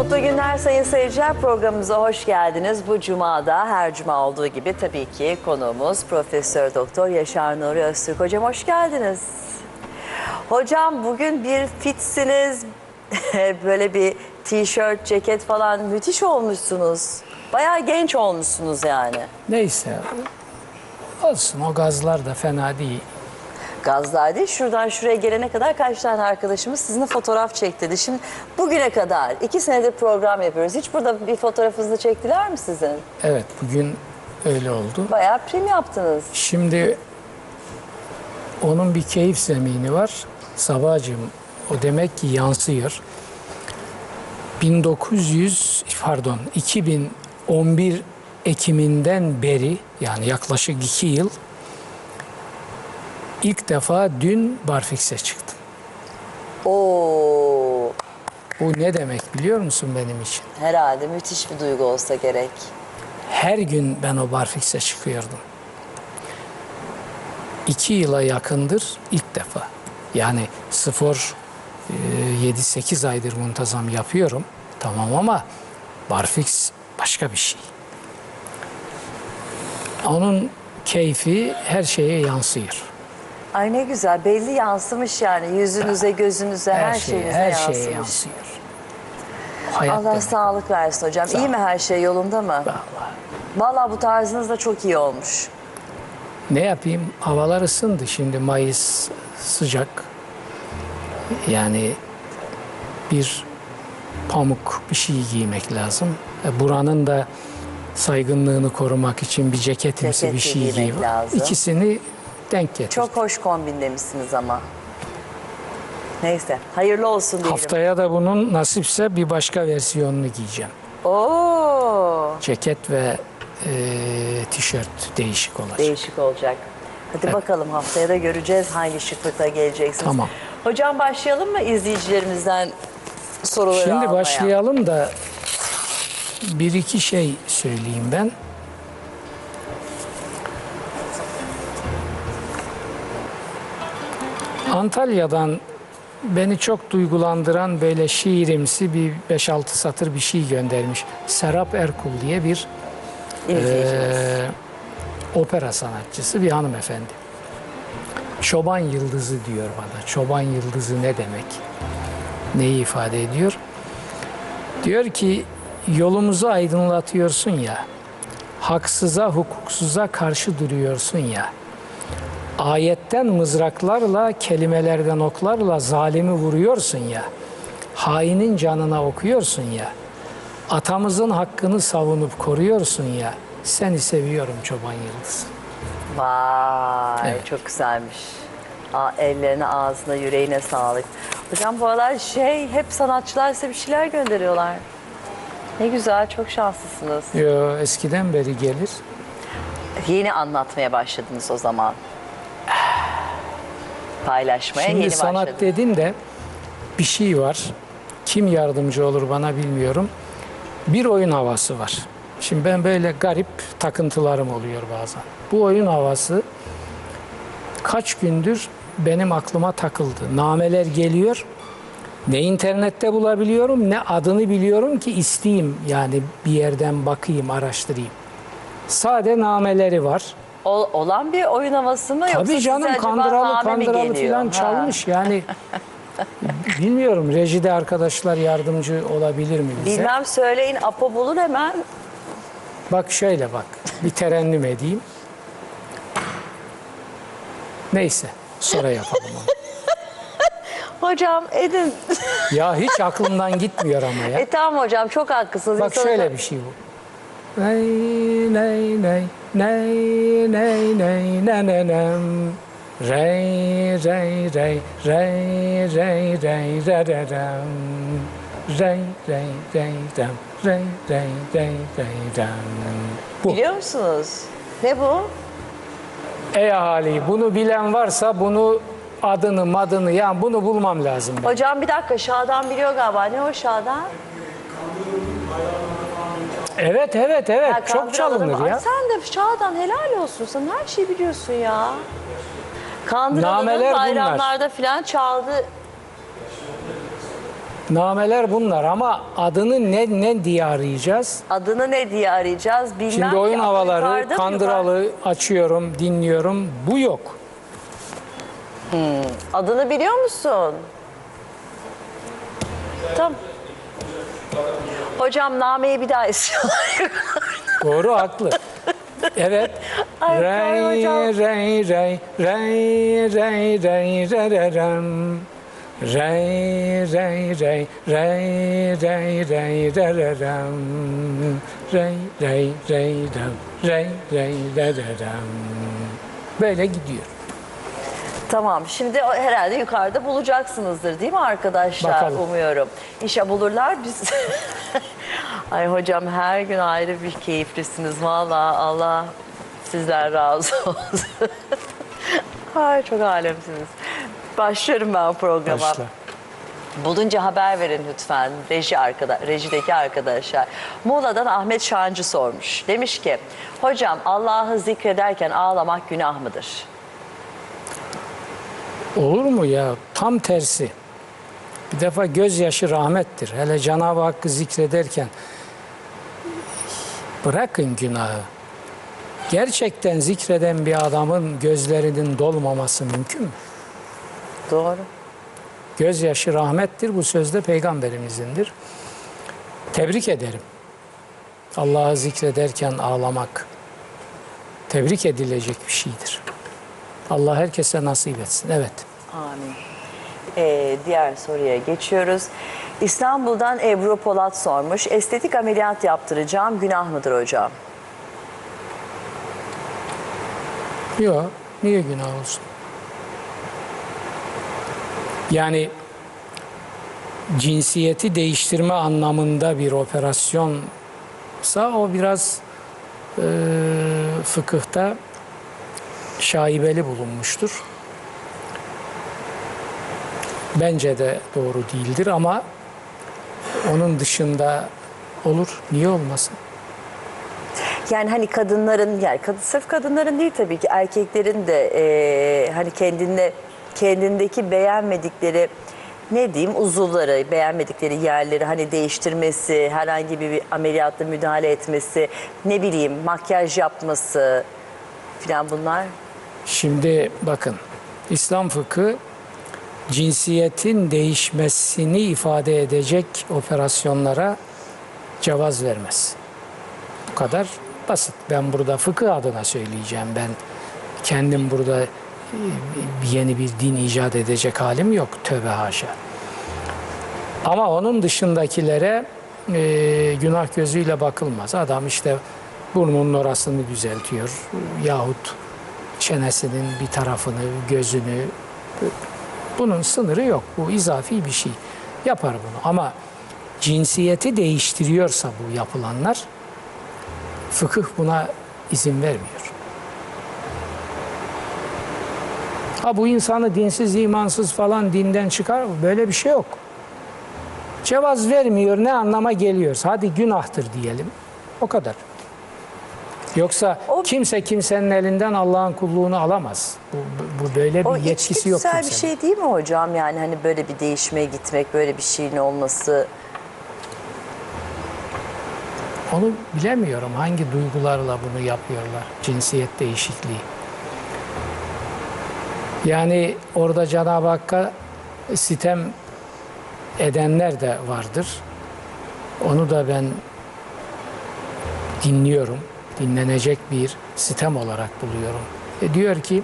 Mutlu günler sayın seyirciler. Programımıza hoş geldiniz. Bu cumada her cuma olduğu gibi tabii ki konuğumuz Profesör Doktor Yaşar Nuri Öztürk. Hocam hoş geldiniz. Hocam bugün bir fitsiniz. Böyle bir tişört, ceket falan müthiş olmuşsunuz. Bayağı genç olmuşsunuz yani. Neyse. Olsun o gazlar da fena değil. Değil. Şuradan şuraya gelene kadar kaç tane arkadaşımız sizinle fotoğraf çektirdi. Şimdi bugüne kadar iki senedir program yapıyoruz. Hiç burada bir fotoğrafınızı çektiler mi sizin? Evet bugün öyle oldu. Bayağı prim yaptınız. Şimdi onun bir keyif zemini var. Sabahcığım o demek ki yansıyor. 1900 pardon 2011 Ekim'inden beri yani yaklaşık iki yıl ilk defa dün Barfix'e çıktım. Oo, Bu ne demek biliyor musun benim için? herhalde müthiş bir duygu olsa gerek. Her gün ben o barfikse çıkıyordum. İki yıla yakındır ilk defa. Yani spor e, 7-8 aydır muntazam yapıyorum. Tamam ama barfix başka bir şey. Onun keyfi her şeye yansıyor. Ay ne güzel belli yansımış yani yüzünüze gözünüze her, Her, şeyinize her yansımış. şeye yansıyor. Hayat Allah demek. sağlık versin hocam. İyi mi her şey yolunda mı? Vallahi. Vallahi bu tarzınız da çok iyi olmuş. Ne yapayım? Havalar ısındı. Şimdi Mayıs sıcak. Yani bir pamuk bir şey giymek lazım. E, Buranın da saygınlığını korumak için bir ceketimsi Ceket bir şey giymek lazım. İkisini denk getir. Çok hoş kombin demişsiniz ama. Neyse hayırlı olsun diyelim. Haftaya da bunun nasipse bir başka versiyonunu giyeceğim. Oo, Ceket ve e, tişört değişik olacak. değişik olacak. Hadi bakalım haftaya da göreceğiz hangi şıklıkla geleceksiniz. Tamam. Hocam başlayalım mı izleyicilerimizden soruları Şimdi almaya? başlayalım da bir iki şey söyleyeyim ben. Antalya'dan beni çok duygulandıran böyle şiirimsi bir 5-6 satır bir şey göndermiş. Serap Erkul diye bir eee, opera sanatçısı bir hanımefendi. Çoban yıldızı diyor bana. Çoban yıldızı ne demek? Neyi ifade ediyor? Diyor ki yolumuzu aydınlatıyorsun ya. Haksıza, hukuksuza karşı duruyorsun ya. Ayetten mızraklarla, kelimelerden oklarla zalimi vuruyorsun ya. Hainin canına okuyorsun ya. Atamızın hakkını savunup koruyorsun ya. Seni seviyorum çoban yıldız. Vay Evet. çok güzelmiş. Aa, ellerine, ağzına, yüreğine sağlık. Hocam bu aralar şey hep sanatçılar size bir şeyler gönderiyorlar. Ne güzel, çok şanslısınız. Yo, eskiden beri gelir. Yeni anlatmaya başladınız o zaman. Paylaşmaya Şimdi yeni sanat dedin de bir şey var. Kim yardımcı olur bana bilmiyorum. Bir oyun havası var. Şimdi ben böyle garip takıntılarım oluyor bazen. Bu oyun havası kaç gündür benim aklıma takıldı. Nameler geliyor. Ne internette bulabiliyorum ne adını biliyorum ki isteyeyim yani bir yerden bakayım, araştırayım. Sade nameleri var. Ol- olan bir oyun havası mı yoksa Tabii size canım kandıralı kandıralı falan Ha. çalmış yani. Bilmiyorum rejide arkadaşlar yardımcı olabilir mi bize? Bilmem söyleyin Apo bulur hemen. Bak şöyle bak bir terennüm edeyim. Neyse sonra yapalım onu. Hocam edin. Ya hiç aklımdan gitmiyor ama ya. e tamam hocam çok haklısınız. Bak İnsanı şöyle bir şey bu. Ney ney ney ney ney ne ne nem. Rey rey rey rey rey rey re re rem. Rey rey rey rem. Rey rey rey rey rem. Bu. Biliyor musunuz? Ne bu? Ey ahali bunu bilen varsa bunu adını madını yani bunu bulmam lazım. ben. Hocam bir dakika Şadan biliyor galiba. Ne o Şadan? Evet evet evet Ha, çok Kandıralım. çalınır Ay, ya. sen de Şadan helal olsun. Sen her şeyi biliyorsun ya. Kandıralı'nın Nameler bunlar. bayramlarda falan çaldı. Nameler bunlar ama adını ne ne diye arayacağız? Adını ne diye arayacağız bilmem Şimdi ki. oyun Ama havaları, yukarıda mı, kandıralı açıyorum, dinliyorum. Bu yok. yukarı- Adını biliyor musun? Tamam. Hocam nameyi bir daha istiyorlar. Doğru haklı. Evet. Ay, Rey rey rey rey rey rey re re rem. Rey rey rey rey rey rey re re rem. Rey rey rey rem. Rey rey re re rem. Böyle gidiyor. Tamam şimdi o- herhalde yukarıda bulacaksınızdır değil mi arkadaşlar? Bakalım. Umuyorum. İnşallah bulurlar biz. Ay hocam her gün ayrı bir keyiflisiniz. Vallahi Allah sizden razı olsun. Ay çok alemsiniz. Başlıyorum ben programa. Başla. Bulunca haber verin lütfen reji arkada, rejideki arkadaşlar. Muğla'dan Ahmet Şancı sormuş. Demiş ki hocam Allah'ı zikrederken ağlamak günah mıdır? Olur mu ya? Tam tersi. Bir defa gözyaşı rahmettir. Hele Cenab-ı Hakk'ı zikrederken bırakın günahı. Gerçekten zikreden bir adamın gözlerinin dolmaması mümkün mü? Doğru. Gözyaşı rahmettir. Bu sözde peygamberimizindir. Tebrik ederim. Allah'ı zikrederken ağlamak tebrik edilecek bir şeydir. Allah herkese nasip etsin. Evet. Amin. Ee, diğer soruya geçiyoruz. İstanbul'dan Ebru Polat sormuş. Estetik ameliyat yaptıracağım. Günah mıdır hocam? Yok. Niye günah olsun? Yani cinsiyeti değiştirme anlamında bir operasyonsa o biraz e, fıkıhta şaibeli bulunmuştur. Bence de doğru değildir ama onun dışında olur. Niye olmasın? Yani hani kadınların yani kad- sırf kadınların değil tabii ki erkeklerin de e, hani kendinde kendindeki beğenmedikleri ne diyeyim uzuvları, beğenmedikleri yerleri hani değiştirmesi, herhangi bir ameliyatta müdahale etmesi, ne bileyim makyaj yapması filan bunlar. Şimdi bakın İslam fıkı cinsiyetin değişmesini ifade edecek operasyonlara cevaz vermez. Bu kadar basit. Ben burada fıkıh adına söyleyeceğim. Ben kendim burada e, yeni bir din icat edecek halim yok. Tövbe haşa. Ama onun dışındakilere e, günah gözüyle bakılmaz. Adam işte burnunun orasını düzeltiyor yahut çenesinin bir tarafını, gözünü bunun sınırı yok. Bu izafi bir şey. Yapar bunu ama cinsiyeti değiştiriyorsa bu yapılanlar fıkıh buna izin vermiyor. Ha bu insanı dinsiz, imansız falan dinden çıkar mı? Böyle bir şey yok. Cevaz vermiyor ne anlama geliyorsa hadi günahtır diyelim. O kadar. Yoksa O- kimse kimsenin elinden Allah'ın kulluğunu alamaz. Bu, bu- böyle bir O yetkisi yok içgüdüsel bir kimsenin. şey değil mi hocam? Yani hani böyle bir değişmeye gitmek, böyle bir şeyin olması. Onu bilemiyorum hangi duygularla bunu yapıyorlar. Cinsiyet değişikliği. Yani orada Cenab-ı Hakk'a sitem edenler de vardır. Onu da ben dinliyorum. Dinlenecek bir sitem olarak buluyorum. E diyor ki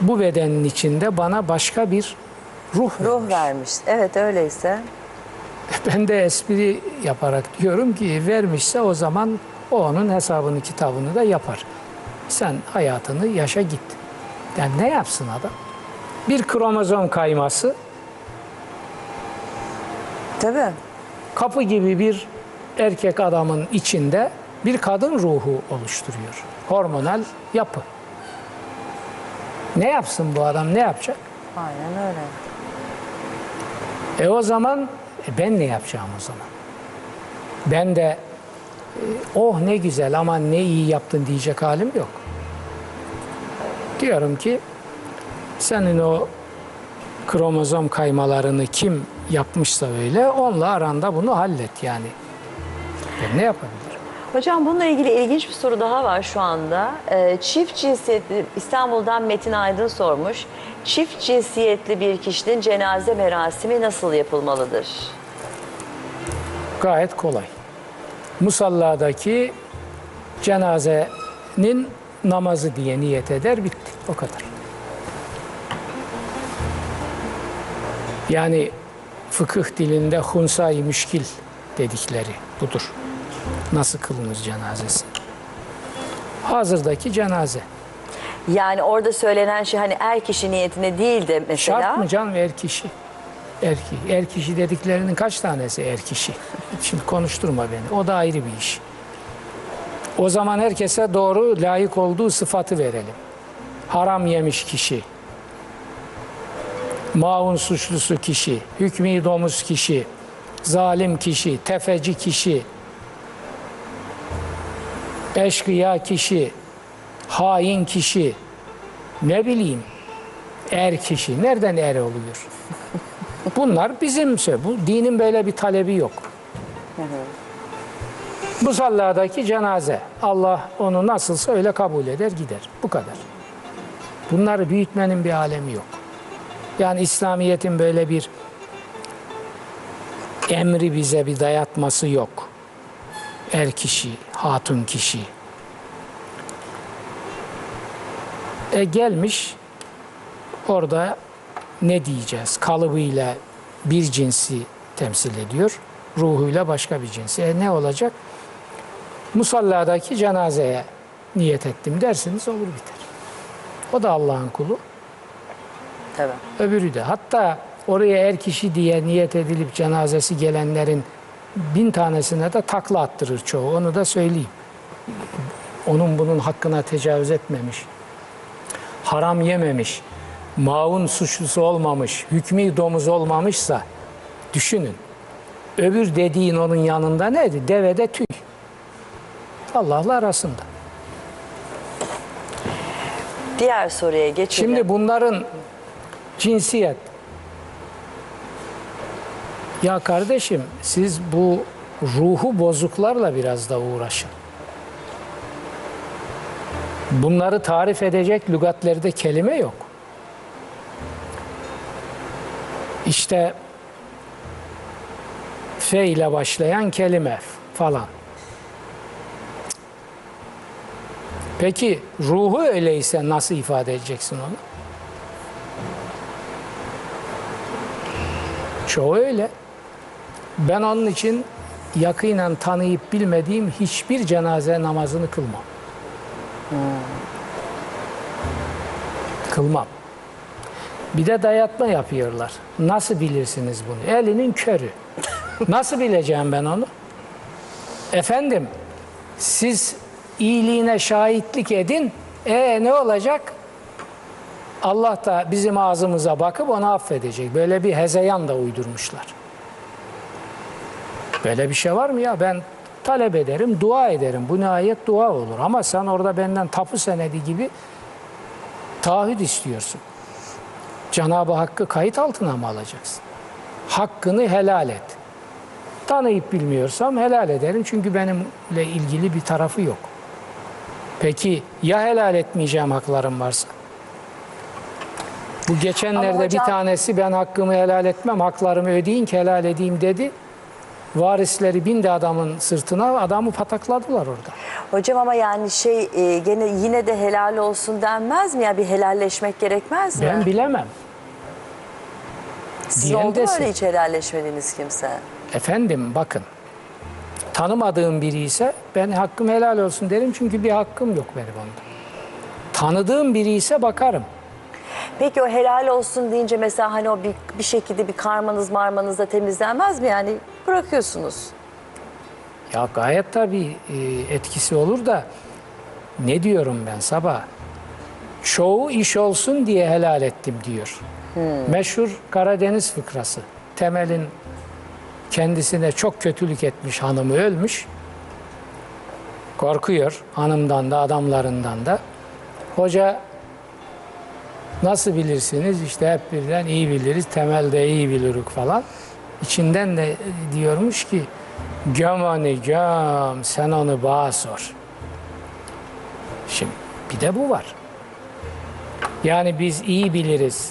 bu bedenin içinde bana başka bir ruh Ruh vermiş. vermiş. Evet öyleyse. Ben de espri yaparak diyorum ki vermişse o zaman o onun hesabını kitabını da yapar. Sen hayatını yaşa git. Yani ne yapsın adam? Bir kromozom kayması Tabii. kapı gibi bir erkek adamın içinde bir kadın ruhu oluşturuyor. Hormonal yapı. Ne yapsın bu adam ne yapacak? Aynen öyle. E o zaman e ben ne yapacağım o zaman? Ben de e, oh ne güzel ama ne iyi yaptın diyecek halim yok. Diyorum ki senin o kromozom kaymalarını kim yapmışsa öyle onunla aranda bunu hallet yani. Ben ne yapabilirim? Hocam bununla ilgili ilginç bir soru daha var şu anda. Ee, çift cinsiyetli, İstanbul'dan Metin Aydın sormuş. Çift cinsiyetli bir kişinin cenaze merasimi nasıl yapılmalıdır? Gayet kolay. Musalladaki cenazenin namazı diye niyet eder bitti. O kadar. Yani fıkıh dilinde hunsay müşkil dedikleri budur. Nasıl kılınır cenazesi? Hazırdaki cenaze. Yani orada söylenen şey hani er kişi niyetine değil de mesela. Şart mı can er kişi? Er, er kişi dediklerinin kaç tanesi er kişi? Şimdi konuşturma beni. O da ayrı bir iş. O zaman herkese doğru layık olduğu sıfatı verelim. Haram yemiş kişi. Maun suçlusu kişi, hükmü domuz kişi, zalim kişi, tefeci kişi, eşkıya kişi, hain kişi, ne bileyim, er kişi. Nereden er oluyor? Bunlar bizim şey. Bu dinin böyle bir talebi yok. Musalladaki cenaze. Allah onu nasılsa öyle kabul eder gider. Bu kadar. Bunları büyütmenin bir alemi yok. Yani İslamiyet'in böyle bir emri bize bir dayatması yok. Er kişi, hatun kişi. E gelmiş orada ne diyeceğiz? Kalıbıyla bir cinsi temsil ediyor. Ruhuyla başka bir cinsi. E ne olacak? Musalladaki cenazeye niyet ettim dersiniz olur biter. O da Allah'ın kulu. Tabii. Öbürü de. Hatta oraya er kişi diye niyet edilip cenazesi gelenlerin bin tanesine de takla attırır çoğu. Onu da söyleyeyim. Onun bunun hakkına tecavüz etmemiş. Haram yememiş. Maun suçlusu olmamış. Hükmü domuz olmamışsa düşünün. Öbür dediğin onun yanında neydi? Devede tüy. Allah'la arasında. Diğer soruya geçelim. Şimdi bunların cinsiyet. Ya kardeşim siz bu ruhu bozuklarla biraz da uğraşın. Bunları tarif edecek lügatlerde kelime yok. İşte fe ile başlayan kelime falan. Peki ruhu öyleyse nasıl ifade edeceksin onu? Çoğu öyle. Ben onun için yakinen tanıyıp bilmediğim hiçbir cenaze namazını kılmam. Kılmam. Bir de dayatma yapıyorlar. Nasıl bilirsiniz bunu? Elinin körü. Nasıl bileceğim ben onu? Efendim, siz iyiliğine şahitlik edin. E ne olacak? Allah da bizim ağzımıza bakıp onu affedecek. Böyle bir hezeyan da uydurmuşlar. Böyle bir şey var mı ya? Ben talep ederim, dua ederim. Bu nihayet dua olur. Ama sen orada benden tapu senedi gibi taahhüt istiyorsun. Cenab-ı Hakk'ı kayıt altına mı alacaksın? Hakkını helal et. Tanıyıp bilmiyorsam helal ederim. Çünkü benimle ilgili bir tarafı yok. Peki ya helal etmeyeceğim haklarım varsa? Bu geçenlerde hocam- bir tanesi ben hakkımı helal etmem, haklarımı ödeyin ki helal edeyim dedi. Varisleri bindi adamın sırtına, adamı patakladılar orada. Hocam ama yani şey e, gene yine de helal olsun denmez mi ya bir helalleşmek gerekmez mi? Ben bilemem. Siz diyen oldu desin. öyle hiç helalleşmediğiniz kimse? Efendim bakın, tanımadığım biri ise ben hakkım helal olsun derim çünkü bir hakkım yok benim onda. Tanıdığım biri ise bakarım. Peki o helal olsun deyince mesela hani o bir, bir şekilde bir karmanız marmanız da temizlenmez mi? Yani bırakıyorsunuz. Ya gayet tabii e, etkisi olur da ne diyorum ben sabah? Çoğu iş olsun diye helal ettim diyor. Meşhur Karadeniz fıkrası. Temel'in kendisine çok kötülük etmiş hanımı ölmüş. Korkuyor hanımdan da adamlarından da. Hoca nasıl bilirsiniz? İşte hep birden iyi biliriz. Temel de iyi bilirük falan. İçinden de diyormuş ki onu göm sen onu bana sor. Şimdi bir de bu var. Yani biz iyi biliriz,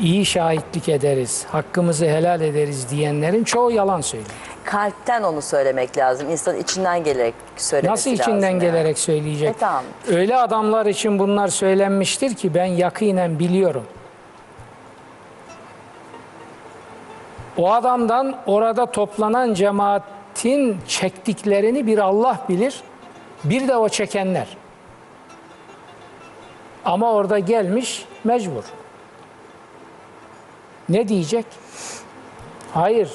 iyi şahitlik ederiz, hakkımızı helal ederiz diyenlerin çoğu yalan söylüyor. Kalpten onu söylemek lazım. İnsan içinden gelerek söylemesi Nasıl lazım. içinden yani. gelerek söyleyecek? E tamam. Öyle adamlar için bunlar söylenmiştir ki ben yakinen biliyorum. O adamdan orada toplanan cemaatin çektiklerini bir Allah bilir, bir de o çekenler. Ama orada gelmiş mecbur. Ne diyecek? Hayır,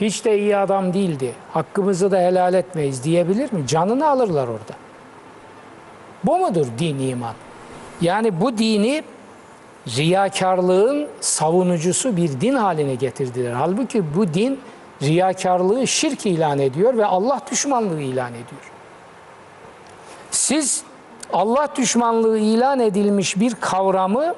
hiç de iyi adam değildi. Hakkımızı da helal etmeyiz diyebilir mi? Canını alırlar orada. Bu mudur din iman? Yani bu dini riyakarlığın savunucusu bir din haline getirdiler. Halbuki bu din riyakarlığı şirk ilan ediyor ve Allah düşmanlığı ilan ediyor. Siz Allah düşmanlığı ilan edilmiş bir kavramı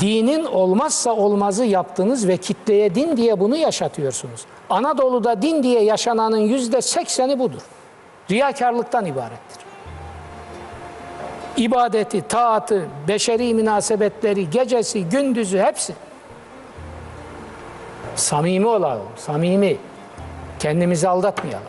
dinin olmazsa olmazı yaptınız ve kitleye din diye bunu yaşatıyorsunuz. Anadolu'da din diye yaşananın yüzde sekseni budur. Riyakarlıktan ibarettir. İbadeti, taatı, beşeri münasebetleri, gecesi, gündüzü hepsi. Samimi olalım, samimi. Kendimizi aldatmayalım.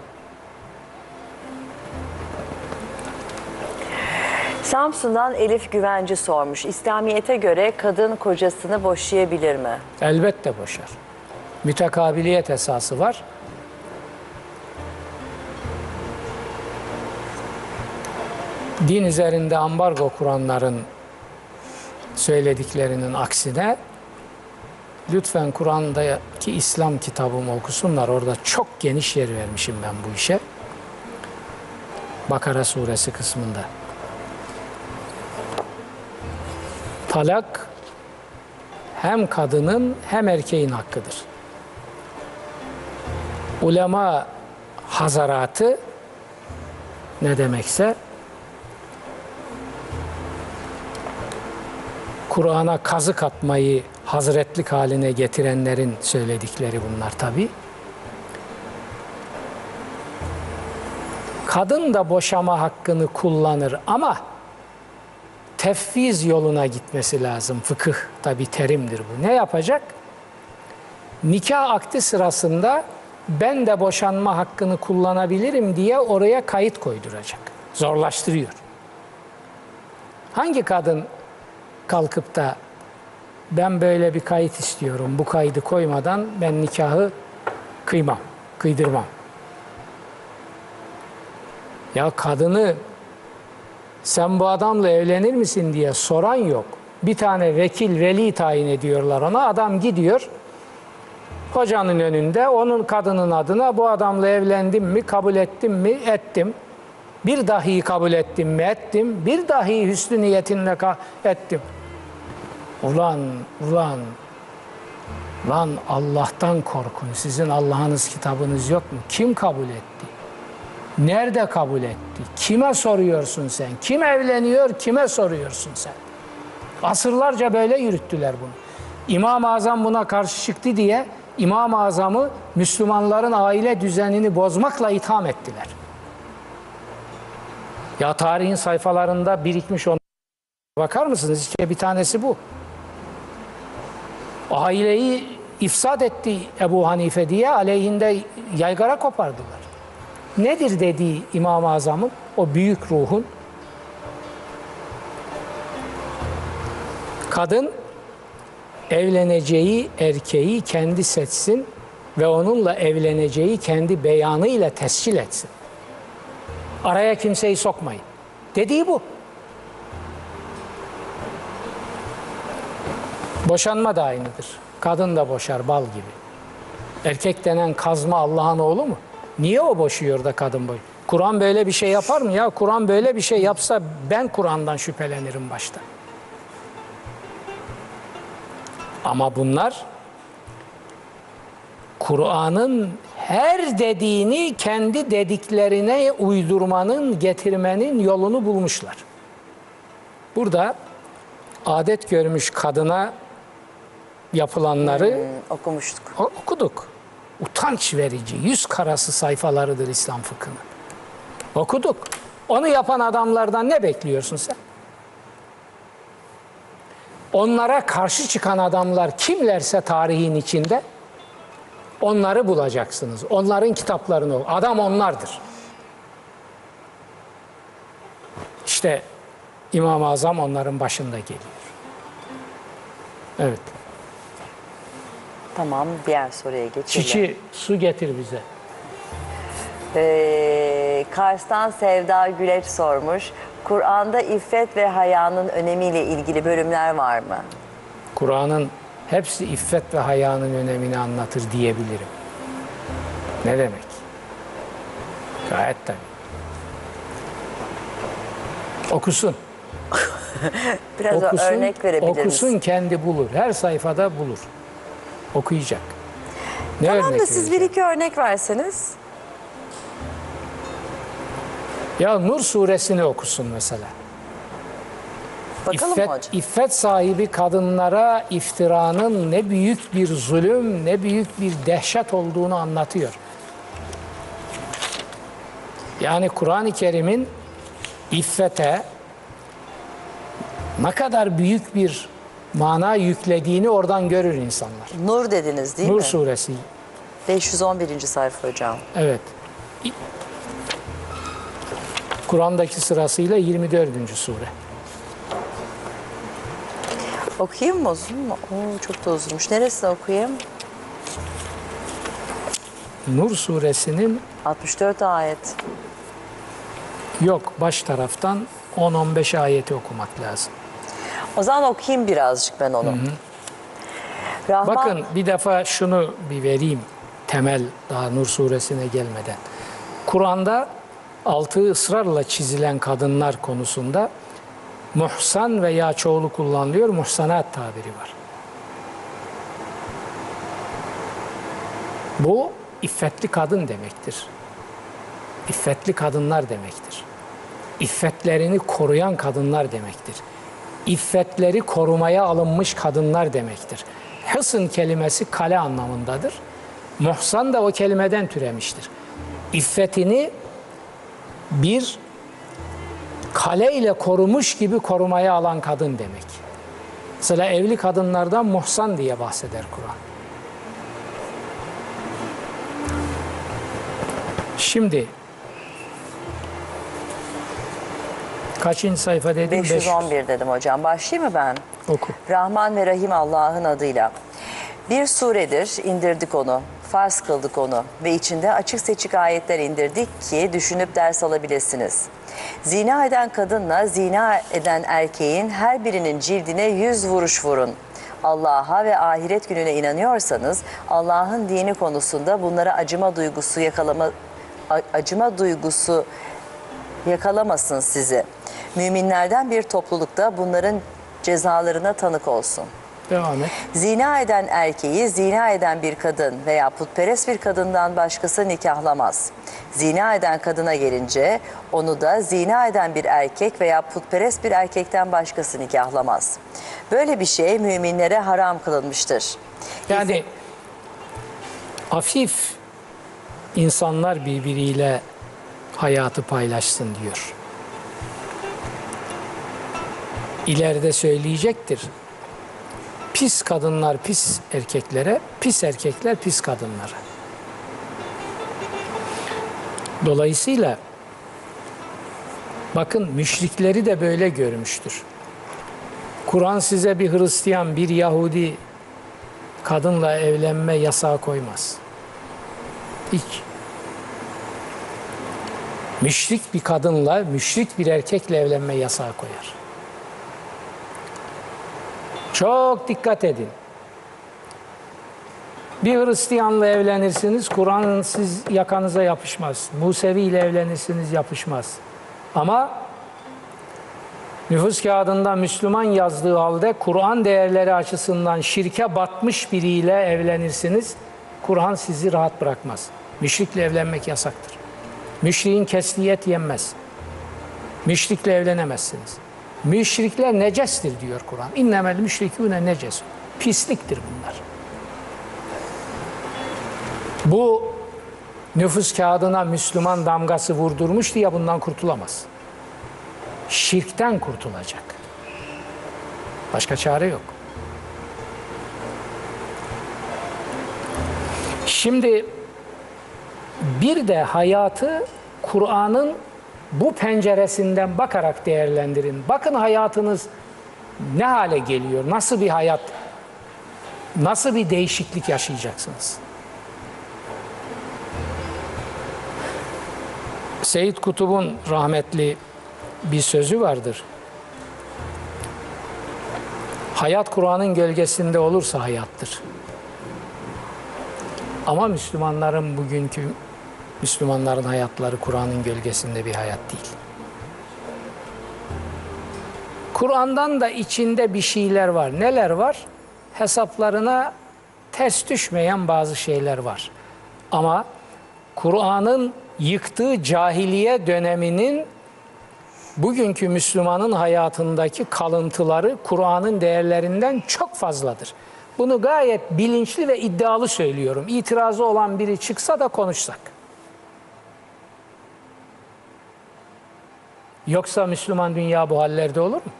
Samsun'dan Elif Güvenci sormuş. İslamiyet'e göre kadın kocasını boşayabilir mi? Elbette boşar. Mütekabiliyet esası var. Din üzerinde ambargo kuranların söylediklerinin aksine lütfen Kur'an'daki İslam kitabımı okusunlar. Orada çok geniş yer vermişim ben bu işe. Bakara suresi kısmında. Talak hem kadının hem erkeğin hakkıdır. Ulema hazaratı ne demekse Kur'an'a kazık atmayı hazretlik haline getirenlerin söyledikleri bunlar tabi. Kadın da boşama hakkını kullanır ama tefviz yoluna gitmesi lazım. Fıkıh tabi terimdir bu. Ne yapacak? Nikah akdi sırasında ben de boşanma hakkını kullanabilirim diye oraya kayıt koyduracak. Zorlaştırıyor. Hangi kadın kalkıp da ben böyle bir kayıt istiyorum, bu kaydı koymadan ben nikahı kıymam, kıydırmam. Ya kadını sen bu adamla evlenir misin diye soran yok. Bir tane vekil, veli tayin ediyorlar ona. Adam gidiyor, hocanın önünde onun kadının adına bu adamla evlendim mi, kabul ettim mi, ettim. Bir dahi kabul ettim mi, ettim. Bir dahi hüsnü niyetinle ettim. Ulan, ulan, lan Allah'tan korkun. Sizin Allah'ınız kitabınız yok mu? Kim kabul etti? Nerede kabul etti? Kime soruyorsun sen? Kim evleniyor? Kime soruyorsun sen? Asırlarca böyle yürüttüler bunu. İmam-ı Azam buna karşı çıktı diye İmam-ı Azam'ı Müslümanların aile düzenini bozmakla itham ettiler. Ya tarihin sayfalarında birikmiş on bakar mısınız? İşte bir tanesi bu. Aileyi ifsad etti Ebu Hanife diye aleyhinde yaygara kopardılar. Nedir dediği İmam-ı Azam'ın o büyük ruhun? Kadın evleneceği erkeği kendi seçsin ve onunla evleneceği kendi beyanıyla tescil etsin. Araya kimseyi sokmayın. Dediği bu. Boşanma da aynıdır. Kadın da boşar bal gibi. Erkek denen kazma Allah'ın oğlu mu? Niye o boşuyor da kadın boy? Kur'an böyle bir şey yapar mı ya? Kur'an böyle bir şey yapsa ben Kur'an'dan şüphelenirim başta. Ama bunlar Kur'an'ın her dediğini kendi dediklerine uydurmanın, getirmenin yolunu bulmuşlar. Burada adet görmüş kadına yapılanları Okumuştuk. o- okuduk. Utanç verici, yüz karası sayfalarıdır İslam fıkhının. Okuduk. Onu yapan adamlardan ne bekliyorsun sen? Onlara karşı çıkan adamlar kimlerse tarihin içinde onları bulacaksınız. Onların kitaplarını. Adam onlardır. İşte İmam-ı Azam onların başında geliyor. Evet. Tamam diğer soruya geçelim. Çiçi su getir bize. Ee, Kars'tan Sevda Güleç sormuş. Kur'an'da iffet ve hayanın önemiyle ilgili bölümler var mı? Kur'an'ın hepsi iffet ve hayanın önemini anlatır diyebilirim. Ne demek? Gayet tabii. Okusun. Biraz okusun, örnek verebilir okusun kendi bulur. Her sayfada bulur. Okuyacak. Ne Tamam örnek da siz bir iki örnek verseniz. Ya Nur suresini okusun mesela. Bakalım İffet, hocam? iffet sahibi kadınlara iftiranın ne büyük bir zulüm, ne büyük bir dehşet olduğunu anlatıyor. Yani Kur'an-ı Kerim'in iffete ne kadar büyük bir mana yüklediğini oradan görür insanlar. Nur dediniz değil Nur mi? suresi. 511. sayfa hocam. Evet. Kur'an'daki sırasıyla 24. sure. Okuyayım mı uzun mu? Oo, çok da uzunmuş. Neresini okuyayım? Nur suresinin 64 ayet. Yok baş taraftan 10-15 ayeti okumak lazım. O zaman okuyayım birazcık ben onu. Rahman, Bakın bir defa şunu bir vereyim temel daha Nur suresine gelmeden. Kur'an'da altı ısrarla çizilen kadınlar konusunda muhsan veya çoğulu kullanılıyor. Muhsanat tabiri var. Bu iffetli kadın demektir. İffetli kadınlar demektir. İffetlerini koruyan kadınlar demektir. İffetleri korumaya alınmış kadınlar demektir. Hısın kelimesi kale anlamındadır. Muhsan da o kelimeden türemiştir. İffetini bir kale ile korumuş gibi korumaya alan kadın demek. Mesela evli kadınlardan muhsan diye bahseder Kur'an. Şimdi kaçıncı sayfa dedim? 511 dedim hocam. Başlayayım mı ben? Oku. Rahman ve Rahim Allah'ın adıyla. Bir suredir, indirdik onu, farz kıldık onu ve içinde açık seçik ayetler indirdik ki düşünüp ders alabilirsiniz. Zina eden kadınla zina eden erkeğin her birinin cildine yüz vuruş vurun. Allah'a ve ahiret gününe inanıyorsanız Allah'ın dini konusunda bunlara acıma duygusu yakalama acıma duygusu yakalamasın sizi. Müminlerden bir toplulukta bunların cezalarına tanık olsun. Devam et. Zina eden erkeği zina eden bir kadın veya putperest bir kadından başkası nikahlamaz. Zina eden kadına gelince onu da zina eden bir erkek veya putperest bir erkekten başkası nikahlamaz. Böyle bir şey müminlere haram kılınmıştır. Yani afif insanlar birbiriyle hayatı paylaşsın diyor. İleride söyleyecektir. Pis kadınlar pis erkeklere, pis erkekler pis kadınlara. Dolayısıyla bakın müşrikleri de böyle görmüştür. Kur'an size bir Hristiyan, bir Yahudi kadınla evlenme yasağı koymaz. Hiç. Müşrik bir kadınla, müşrik bir erkekle evlenme yasağı koyar. Çok dikkat edin. Bir Hristiyanla evlenirsiniz, Kur'an siz yakanıza yapışmaz. Musevi ile evlenirsiniz, yapışmaz. Ama nüfus kağıdında Müslüman yazdığı halde Kur'an değerleri açısından şirke batmış biriyle evlenirsiniz. Kur'an sizi rahat bırakmaz. Müşrikle evlenmek yasaktır. Müşriğin kesliyet yenmez. Müşrikle evlenemezsiniz. Müşrikler necestir diyor Kur'an. İnnemel müşrikûne neces. Pisliktir bunlar. Bu nüfus kağıdına Müslüman damgası vurdurmuş diye bundan kurtulamaz. Şirkten kurtulacak. Başka çare yok. Şimdi bir de hayatı Kur'an'ın bu penceresinden bakarak değerlendirin. Bakın hayatınız ne hale geliyor? Nasıl bir hayat? Nasıl bir değişiklik yaşayacaksınız? Seyyid Kutub'un rahmetli bir sözü vardır. Hayat Kur'an'ın gölgesinde olursa hayattır. Ama Müslümanların bugünkü Müslümanların hayatları Kur'an'ın gölgesinde bir hayat değil. Kur'an'dan da içinde bir şeyler var. Neler var? Hesaplarına ters düşmeyen bazı şeyler var. Ama Kur'an'ın yıktığı cahiliye döneminin bugünkü Müslümanın hayatındaki kalıntıları Kur'an'ın değerlerinden çok fazladır. Bunu gayet bilinçli ve iddialı söylüyorum. İtirazı olan biri çıksa da konuşsak. Yoksa Müslüman dünya bu hallerde olur mu?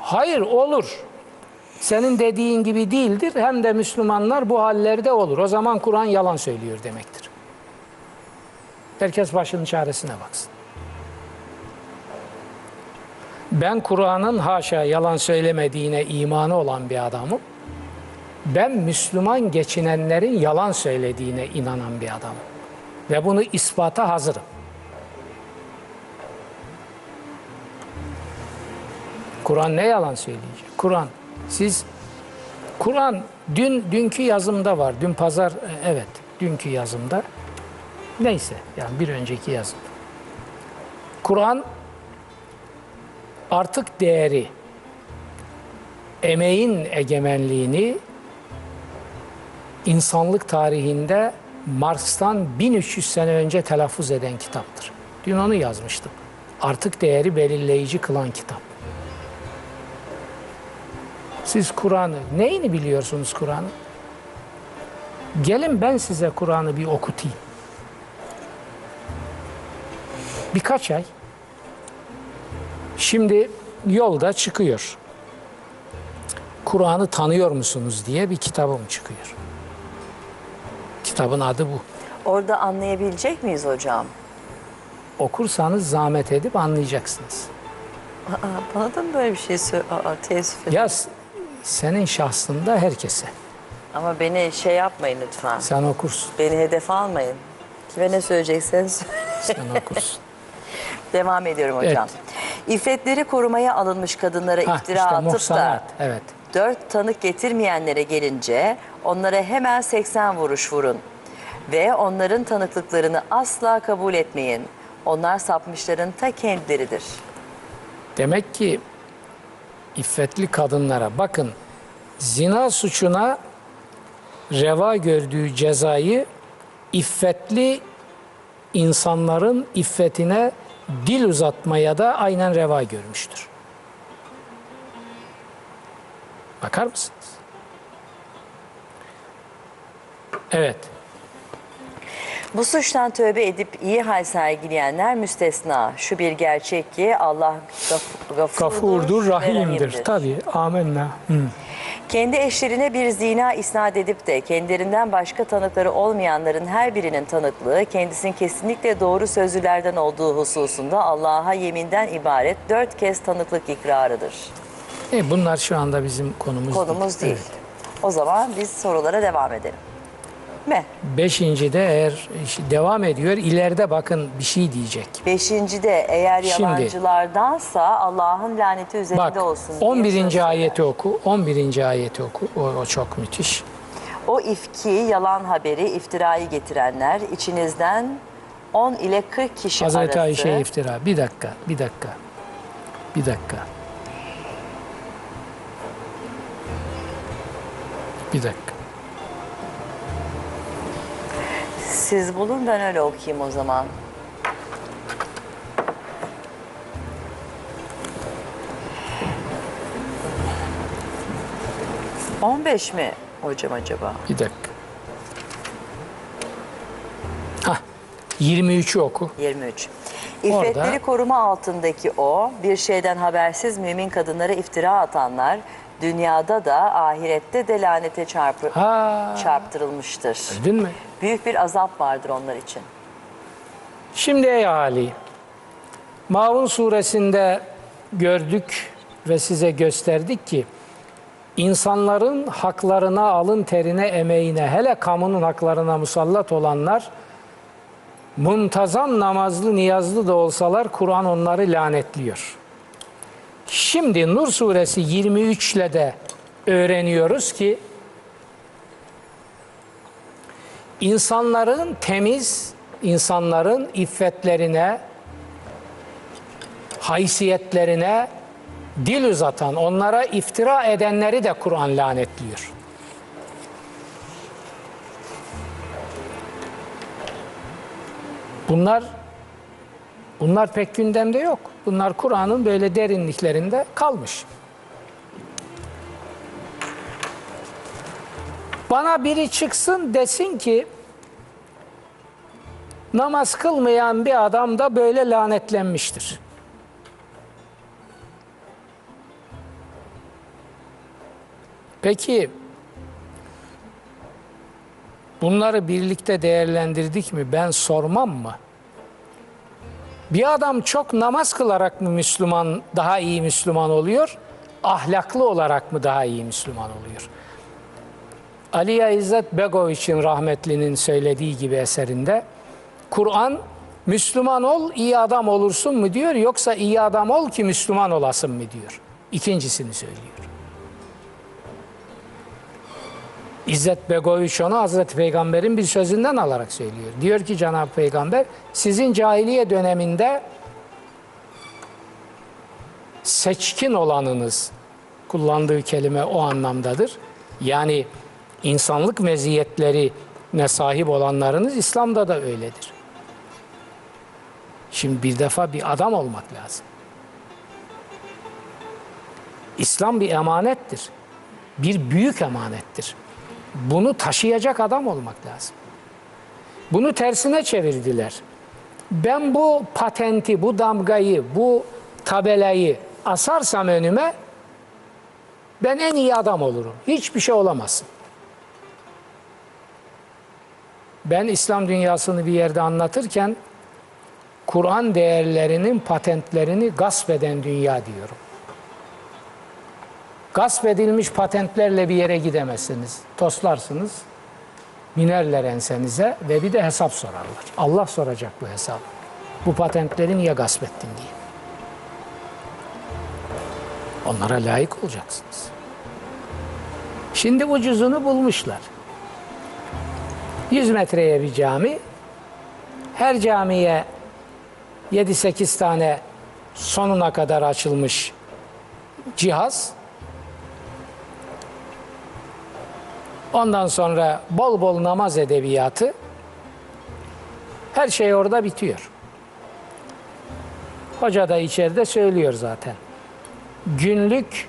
Hayır olur. Senin dediğin gibi değildir. Hem de Müslümanlar bu hallerde olur. O zaman Kur'an yalan söylüyor demektir. Herkes başının çaresine baksın. Ben Kur'an'ın haşa yalan söylemediğine imanı olan bir adamım. Ben Müslüman geçinenlerin yalan söylediğine inanan bir adamım. Ve bunu ispata hazırım. Kur'an ne yalan söyleyecek? Kur'an siz Kur'an dün dünkü yazımda var. Dün pazar e, evet dünkü yazımda. Neyse yani bir önceki yazımda. Kur'an artık değeri emeğin egemenliğini insanlık tarihinde Marx'tan 1300 sene önce telaffuz eden kitaptır. Dün onu yazmıştım. Artık değeri belirleyici kılan kitap. Siz Kur'an'ı, neyini biliyorsunuz Kur'an'ı? Gelin ben size Kur'an'ı bir okutayım. Birkaç ay. Şimdi yolda çıkıyor. Kur'an'ı tanıyor musunuz diye bir kitabım çıkıyor. Kitabın adı bu. Orada anlayabilecek miyiz hocam? Okursanız zahmet edip anlayacaksınız. Aa, bana da mı böyle bir şey söyle? Aa, teessüf ederim. Ya senin şahsında herkese. Ama beni şey yapmayın lütfen. Sen okursun. Beni hedef almayın. Kime ne söyleyecekseniz Sen okursun. Devam ediyorum hocam. İffetleri korumaya alınmış kadınlara Hah, iftira işte atıp da muhsanat. Evet. dört tanık getirmeyenlere gelince onlara hemen 80 vuruş vurun. Ve onların tanıklıklarını asla kabul etmeyin. Onlar sapmışların ta kendileridir. Demek ki iffetli kadınlara bakın zina suçuna reva gördüğü cezayı iffetli insanların iffetine dil uzatmaya da aynen reva görmüştür. Bakar mısınız? Evet. Bu suçtan tövbe edip iyi hal sergileyenler müstesna. Şu bir gerçek ki Allah gaf- gafurdur, Gafurdur, rahimdir. Tabii. Amenna. Hı. Kendi eşlerine bir zina isnat edip de kendilerinden başka tanıkları olmayanların her birinin tanıklığı kendisinin kesinlikle doğru sözlülerden olduğu hususunda Allah'a yeminden ibaret dört kez tanıklık ikrarıdır. E, bunlar şu anda bizim konumuz, Konumuz değil. Evet. O zaman biz sorulara devam edelim. Mi? Beşinci de eğer devam ediyor ileride bakın bir şey diyecek. Beşinci de eğer yalancılardansa Allah'ın laneti üzerinde Bak olsun. diye 11. söz söyler. ayeti oku. 11. ayeti oku. O, o çok müthiş. O ifki, yalan haberi, iftirayı getirenler içinizden 10 ile 40 kişi Hazreti arası. Ayşe iftira. Bir dakika, bir dakika. Bir dakika. Bir dakika. Siz bulun ben öyle okuyayım o zaman. 15 mi hocam acaba? Bir dakika. Hah, 23'ü oku. 23. İffetleri Orada- koruma altındaki o, bir şeyden habersiz mümin kadınlara iftira atanlar, dünyada da ahirette de lanete çarpı, Ha, çarptırılmıştır. Gördün mü? Büyük bir azap vardır onlar için. Şimdi ey Ali, Maun suresinde gördük ve size gösterdik ki insanların haklarına, alın terine, emeğine, hele kamunun haklarına musallat olanlar muntazam namazlı, niyazlı da olsalar Kur'an onları lanetliyor. Şimdi Nur suresi 23 ile de öğreniyoruz ki insanların temiz, insanların iffetlerine, haysiyetlerine dil uzatan, onlara iftira edenleri de Kur'an lanetliyor. Bunlar bunlar pek gündemde yok. Bunlar Kur'an'ın böyle derinliklerinde kalmış. Bana biri çıksın desin ki namaz kılmayan bir adam da böyle lanetlenmiştir. Peki bunları birlikte değerlendirdik mi? Ben sormam mı? Bir adam çok namaz kılarak mı Müslüman daha iyi Müslüman oluyor? Ahlaklı olarak mı daha iyi Müslüman oluyor? Aliye İzzet Begoviç'in rahmetlinin söylediği gibi eserinde Kur'an Müslüman ol iyi adam olursun mu diyor yoksa iyi adam ol ki Müslüman olasın mı diyor. İkincisini söylüyor. İzzet Begoviç onu Hazreti Peygamber'in bir sözünden alarak söylüyor. Diyor ki Cenab-ı Peygamber sizin cahiliye döneminde seçkin olanınız kullandığı kelime o anlamdadır. Yani insanlık meziyetlerine sahip olanlarınız İslam'da da öyledir. Şimdi bir defa bir adam olmak lazım. İslam bir emanettir. Bir büyük emanettir. Bunu taşıyacak adam olmak lazım. Bunu tersine çevirdiler. Ben bu patenti, bu damgayı, bu tabelayı asarsam önüme ben en iyi adam olurum. Hiçbir şey olamazsın. Ben İslam dünyasını bir yerde anlatırken Kur'an değerlerinin patentlerini gasp eden dünya diyorum. Gasp edilmiş patentlerle bir yere gidemezsiniz. Toslarsınız, binerler ensenize ve bir de hesap sorarlar. Allah soracak bu hesabı. Bu patentleri niye gasp ettin diye. Onlara layık olacaksınız. Şimdi ucuzunu bulmuşlar. 100 metreye bir cami. Her camiye 7-8 tane sonuna kadar açılmış cihaz. Ondan sonra bol bol namaz edebiyatı. Her şey orada bitiyor. Hoca da içeride söylüyor zaten. Günlük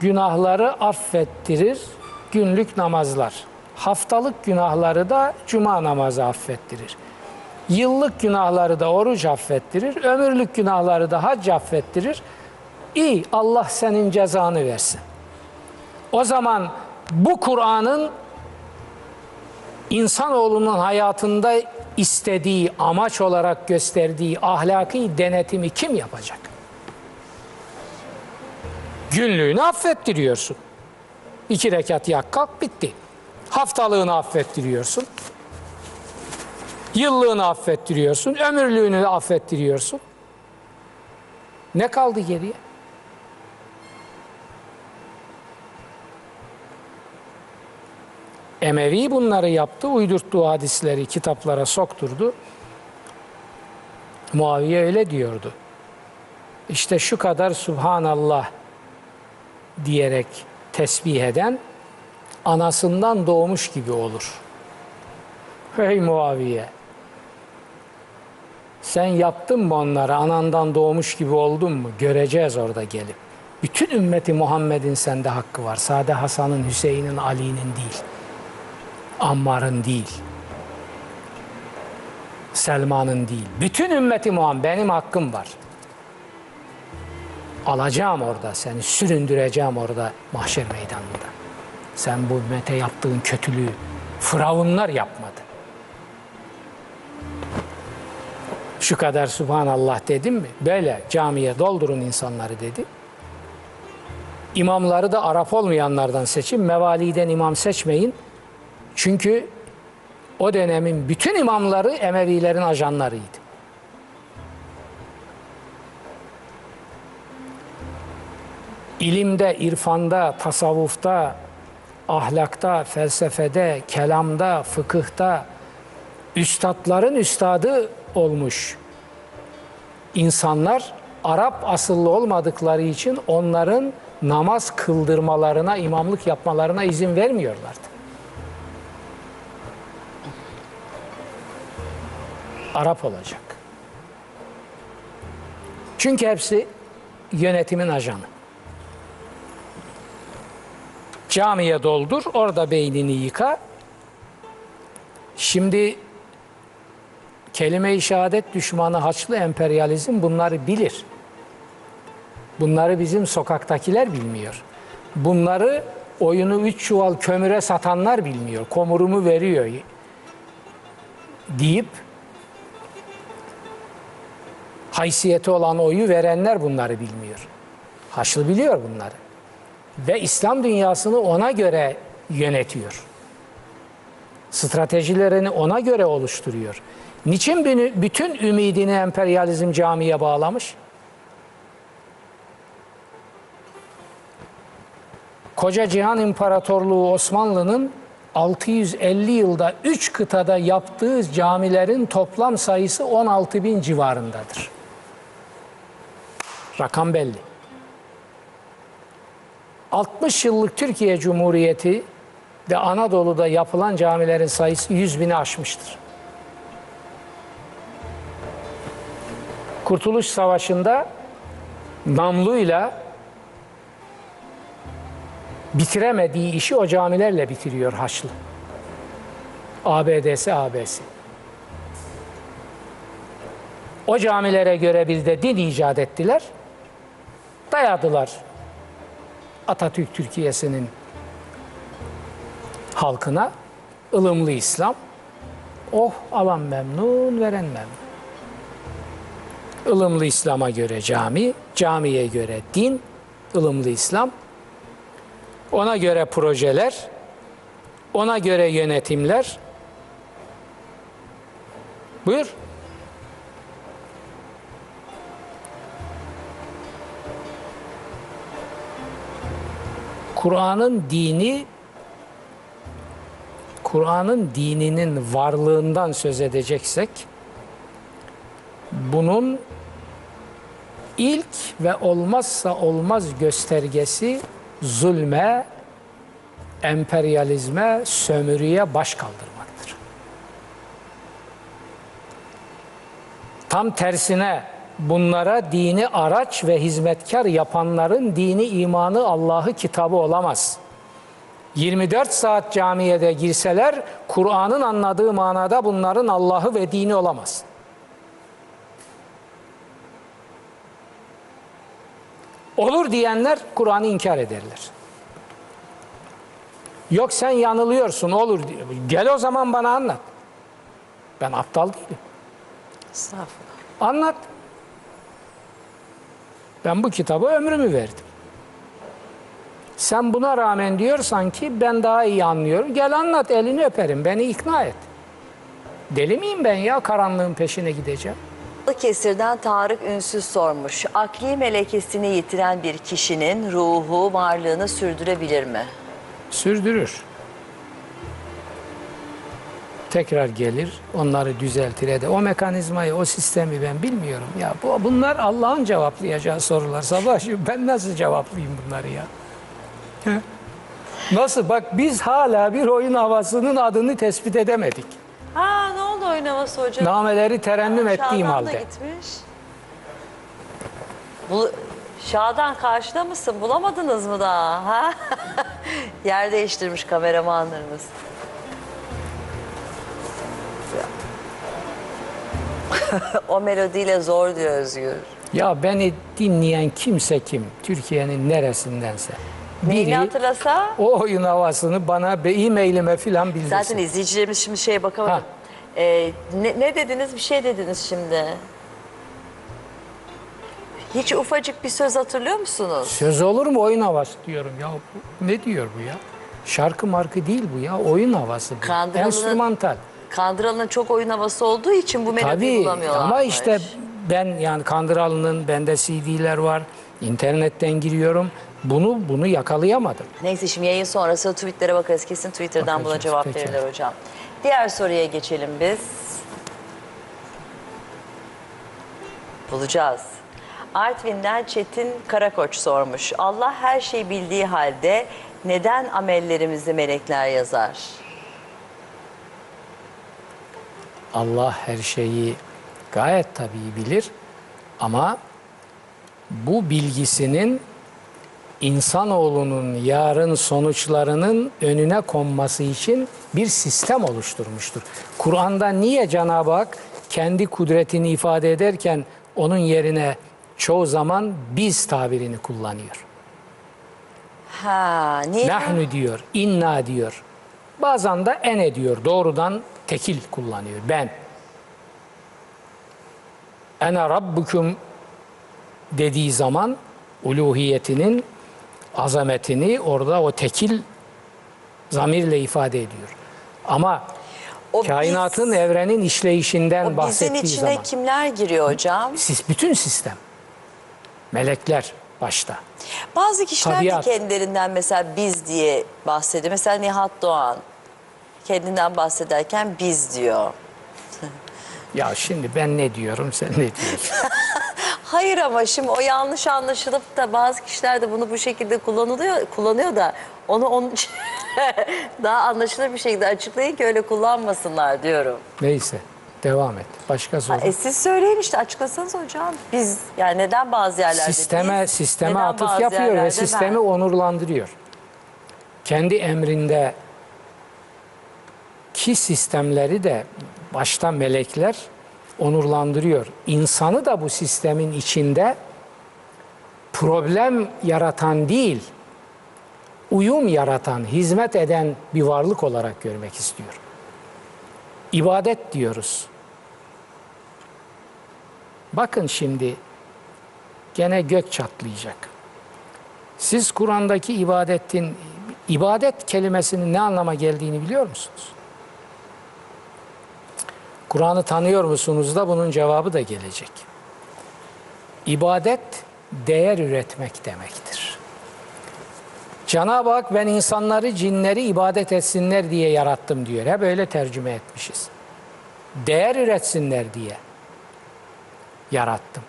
günahları affettirir günlük namazlar. Haftalık günahları da cuma namazı affettirir. Yıllık günahları da oruç affettirir. Ömürlük günahları da hac affettirir. İyi Allah senin cezanı versin. O zaman bu Kur'an'ın insanoğlunun hayatında istediği, amaç olarak gösterdiği ahlaki denetimi kim yapacak? Günlüğünü affettiriyorsun. İki rekat yak kalk bitti. Haftalığını affettiriyorsun. Yıllığını affettiriyorsun. Ömürlüğünü affettiriyorsun. Ne kaldı geriye? Emevi bunları yaptı, uydurttuğu hadisleri kitaplara sokturdu. Muaviye öyle diyordu. İşte şu kadar Subhanallah diyerek tesbih eden anasından doğmuş gibi olur. Hey Muaviye! Sen yaptın mı onları anandan doğmuş gibi oldun mu? Göreceğiz orada gelip. Bütün ümmeti Muhammed'in sende hakkı var. Sade Hasan'ın, Hüseyin'in, Ali'nin değil. Ammar'ın değil. Selman'ın değil. Bütün ümmeti Muhammed benim hakkım var. Alacağım orada seni, süründüreceğim orada mahşer meydanında. Sen bu ümmete yaptığın kötülüğü Firavunlar yapmadı. Şu kadar Subhanallah dedim mi? Böyle camiye doldurun insanları dedi. İmamları da Arap olmayanlardan seçin. Mevaliden imam seçmeyin. Çünkü o dönemin bütün imamları Emevilerin ajanlarıydı. İlimde, irfanda, tasavvufta, ahlakta, felsefede, kelamda, fıkıhta üstadların üstadı olmuş insanlar Arap asıllı olmadıkları için onların namaz kıldırmalarına, imamlık yapmalarına izin vermiyorlardı. Arap olacak. Çünkü hepsi yönetimin ajanı. Camiye doldur, orada beynini yıka. Şimdi kelime-i şehadet düşmanı Haçlı emperyalizm bunları bilir. Bunları bizim sokaktakiler bilmiyor. Bunları oyunu üç çuval kömüre satanlar bilmiyor. Komurumu veriyor deyip haysiyeti olan oyu verenler bunları bilmiyor. Haçlı biliyor bunları. Ve İslam dünyasını ona göre yönetiyor. Stratejilerini ona göre oluşturuyor. Niçin bütün ümidini emperyalizm camiye bağlamış? Koca Cihan İmparatorluğu Osmanlı'nın 650 yılda 3 kıtada yaptığı camilerin toplam sayısı 16 bin civarındadır. Rakam belli. 60 yıllık Türkiye Cumhuriyeti ve Anadolu'da yapılan camilerin sayısı 100 bini aşmıştır. Kurtuluş Savaşı'nda namluyla bitiremediği işi o camilerle bitiriyor Haçlı. ABD'si AB'si. O camilere göre bir de din icat ettiler. Dayadılar Atatürk Türkiye'sinin halkına ılımlı İslam. Oh alan memnun, veren memnun. ılımlı İslam'a göre cami, camiye göre din, ılımlı İslam. Ona göre projeler, ona göre yönetimler. Buyur. Kur'an'ın dini Kur'an'ın dininin varlığından söz edeceksek bunun ilk ve olmazsa olmaz göstergesi zulme, emperyalizme, sömürüye baş kaldırmaktır. Tam tersine bunlara dini araç ve hizmetkar yapanların dini, imanı, Allah'ı, kitabı olamaz. 24 saat camiye de girseler Kur'an'ın anladığı manada bunların Allah'ı ve dini olamaz. Olur diyenler Kur'an'ı inkar ederler. Yok sen yanılıyorsun olur. Gel o zaman bana anlat. Ben aptal değilim. Estağfurullah. Anlat. Ben bu kitaba ömrümü verdim. Sen buna rağmen diyorsan ki ben daha iyi anlıyorum. Gel anlat elini öperim. Beni ikna et. Deli miyim ben ya karanlığın peşine gideceğim? Balıkesir'den Tarık Ünsüz sormuş. Akli melekesini yitiren bir kişinin ruhu varlığını sürdürebilir mi? Sürdürür. Tekrar gelir, onları düzeltir eder. O mekanizmayı, o sistemi ben bilmiyorum. Ya bu bunlar Allah'ın cevaplayacağı sorular. Sabah ben nasıl cevaplayayım bunları ya? Nasıl? Bak biz hala bir oyun havasının adını tespit edemedik. Ha ne oldu oyun havası hocam? Nameleri terennüm Şadan ettiğim da halde. gitmiş. Bu Şadan karşıda mısın? Bulamadınız mı daha? Ha? Yer değiştirmiş kameramanlarımız. o melodiyle zor diyor Özgür. Ya beni dinleyen kimse kim? Türkiye'nin neresindense. Neyini Biri hatırlasa? o oyun havasını bana e-mailime filan bildirsin. Zaten izleyicilerimiz şimdi şeye bakamadı. Ee, ne, ne dediniz? Bir şey dediniz şimdi. Hiç ufacık bir söz hatırlıyor musunuz? Söz olur mu oyun havası diyorum ya. bu- Ne diyor bu ya? Şarkı markı değil bu ya. Oyun havası bu. Kandıralı'nın- Enstrümantal. Kandıralı'nın çok oyun havası olduğu için bu melodiyi Tabii bulamıyorlar. ama işte ben yani Kandıralı'nın bende CD'ler var. İnternetten giriyorum. Bunu bunu yakalayamadım. Neyse şimdi yayın sonrası tweetlere bakarız. Kesin Twitter'dan buna Bakacağız, cevap peki. verirler hocam. Diğer soruya geçelim biz. Bulacağız. Artvin'den Çetin Karakoç sormuş. Allah her şeyi bildiği halde neden amellerimizi melekler yazar? Allah her şeyi gayet tabii bilir ama bu bilgisinin insanoğlunun yarın sonuçlarının önüne konması için bir sistem oluşturmuştur. Kur'an'da niye Cenab-ı Hak kendi kudretini ifade ederken onun yerine çoğu zaman biz tabirini kullanıyor? Ha, niye? Nahnu diyor, inna diyor. Bazen de ene diyor. Doğrudan tekil kullanıyor. Ben. Ene rabbukum dediği zaman uluhiyetinin azametini orada o tekil zamirle ifade ediyor. Ama O kainatın, biz- evrenin işleyişinden O bahsettiği içine zaman kimler giriyor hocam? siz bütün sistem melekler başta. Bazı kişiler Tabiat. de kendilerinden mesela biz diye bahsediyor. Mesela Nihat Doğan kendinden bahsederken biz diyor. Ya şimdi ben ne diyorum sen ne diyorsun? Hayır ama şimdi o yanlış anlaşılıp da bazı kişiler de bunu bu şekilde kullanılıyor, kullanıyor da onu onun için daha anlaşılır bir şekilde açıklayın ki öyle kullanmasınlar diyorum. Neyse devam et. Başka soru. E siz söyleyin işte açıklasanız hocam. Biz yani neden bazı yerlerde sisteme biz, sisteme atıf yapıyor ve sistemi ben? onurlandırıyor. Kendi emrinde ki sistemleri de başta melekler onurlandırıyor. İnsanı da bu sistemin içinde problem yaratan değil, uyum yaratan, hizmet eden bir varlık olarak görmek istiyor. İbadet diyoruz. Bakın şimdi gene gök çatlayacak. Siz Kur'an'daki ibadetin ibadet kelimesinin ne anlama geldiğini biliyor musunuz? Kur'an'ı tanıyor musunuz da bunun cevabı da gelecek. İbadet değer üretmek demektir. Cenab-ı Hak ben insanları cinleri ibadet etsinler diye yarattım diyor. Hep öyle tercüme etmişiz. Değer üretsinler diye yarattım.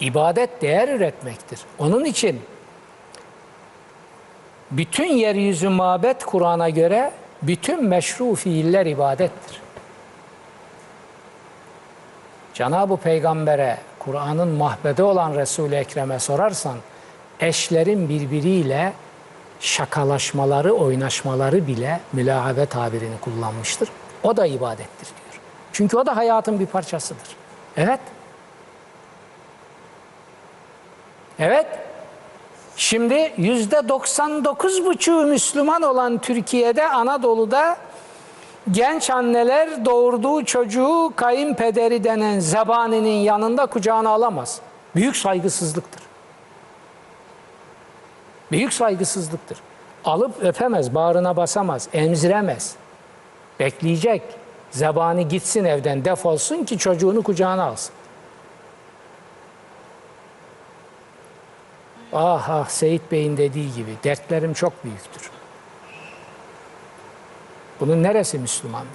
İbadet değer üretmektir. Onun için bütün yeryüzü mabet Kur'an'a göre bütün meşru fiiller ibadettir. Cenab-ı Peygamber'e, Kur'an'ın mahbede olan Resul-i Ekrem'e sorarsan, eşlerin birbiriyle şakalaşmaları, oynaşmaları bile mülahabe tabirini kullanmıştır. O da ibadettir diyor. Çünkü o da hayatın bir parçasıdır. Evet. Evet. Şimdi yüzde 99 buçuğu Müslüman olan Türkiye'de, Anadolu'da genç anneler doğurduğu çocuğu kayınpederi denen zebaninin yanında kucağına alamaz. Büyük saygısızlıktır. Büyük saygısızlıktır. Alıp öpemez, bağrına basamaz, emziremez. Bekleyecek. Zebani gitsin evden defolsun ki çocuğunu kucağına alsın. Ah ah Seyit Bey'in dediği gibi dertlerim çok büyüktür. Bunun neresi Müslümanlık?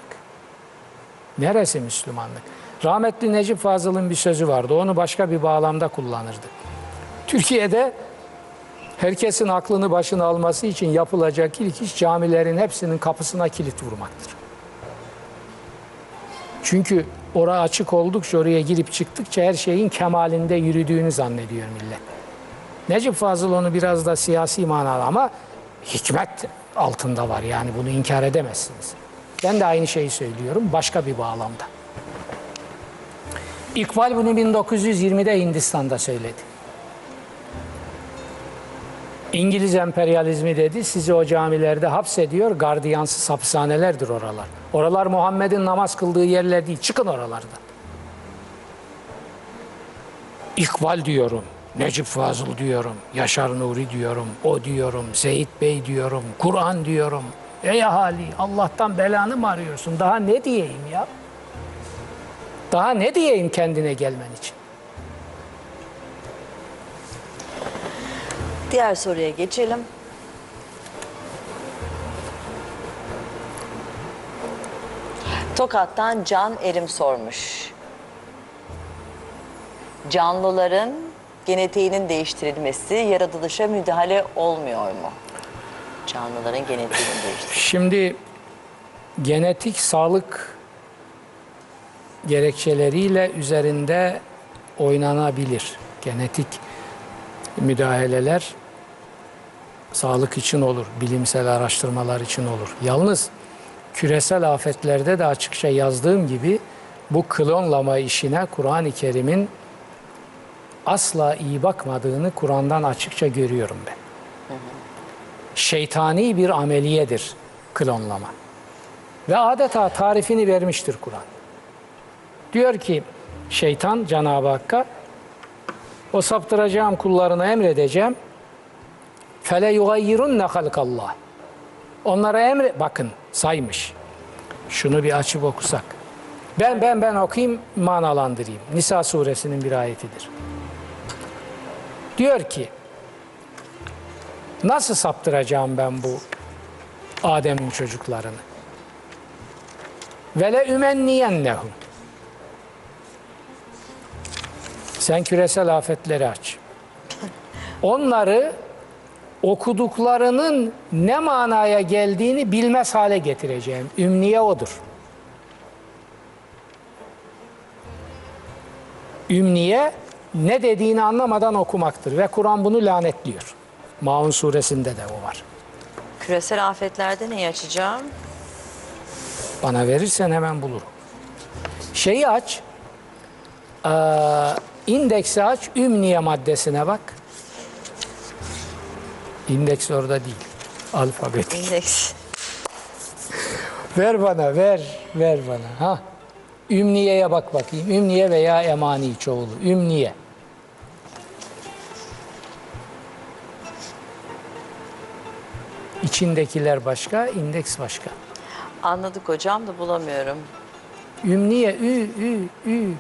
Neresi Müslümanlık? Rahmetli Necip Fazıl'ın bir sözü vardı. Onu başka bir bağlamda kullanırdı. Türkiye'de herkesin aklını başına alması için yapılacak ilk iş camilerin hepsinin kapısına kilit vurmaktır. Çünkü Ora açık oldukça oraya girip çıktıkça her şeyin kemalinde yürüdüğünü zannediyor millet. Necip Fazıl onu biraz da siyasi manada ama hikmet altında var yani bunu inkar edemezsiniz. Ben de aynı şeyi söylüyorum başka bir bağlamda. İkbal bunu 1920'de Hindistan'da söyledi. İngiliz emperyalizmi dedi, sizi o camilerde hapsediyor, gardiyansız hapishanelerdir oralar. Oralar Muhammed'in namaz kıldığı yerler değil, çıkın oralardan. İkbal diyorum, Necip Fazıl diyorum, Yaşar Nuri diyorum, o diyorum, Seyit Bey diyorum, Kur'an diyorum. Ey ahali, Allah'tan belanı mı arıyorsun? Daha ne diyeyim ya? Daha ne diyeyim kendine gelmen için? Diğer soruya geçelim. Tokat'tan Can Erim sormuş. Canlıların genetiğinin değiştirilmesi yaratılışa müdahale olmuyor mu? Canlıların genetiğinin değiştirilmesi. Şimdi genetik sağlık gerekçeleriyle üzerinde oynanabilir. Genetik müdahaleler sağlık için olur, bilimsel araştırmalar için olur. Yalnız küresel afetlerde de açıkça yazdığım gibi bu klonlama işine Kur'an-ı Kerim'in asla iyi bakmadığını Kur'an'dan açıkça görüyorum ben şeytani bir ameliyedir klonlama. Ve adeta tarifini vermiştir Kur'an. Diyor ki şeytan Cenab-ı Hakk'a o saptıracağım kullarına emredeceğim. Fele yugayyirunne halkallah. Onlara emre bakın saymış. Şunu bir açıp okusak. Ben ben ben okuyayım manalandırayım. Nisa suresinin bir ayetidir. Diyor ki Nasıl saptıracağım ben bu Adem'in çocuklarını? Ve le ümenniyennehum. Sen küresel afetleri aç. Onları okuduklarının ne manaya geldiğini bilmez hale getireceğim. Ümniye odur. Ümniye ne dediğini anlamadan okumaktır ve Kur'an bunu lanetliyor. Maun suresinde de o var. Küresel afetlerde neyi açacağım? Bana verirsen hemen bulurum. Şeyi aç. Eee indeksi aç. Ümniye maddesine bak. İndeks orada değil. Alfabetik. İndeks. Ver bana, ver, ver bana. Ha. Ümniyeye bak bakayım. Ümniye veya emani çoğulu. Ümniye. İçindekiler başka, indeks başka. Anladık hocam da bulamıyorum. Ümniye, ü, ü, ü,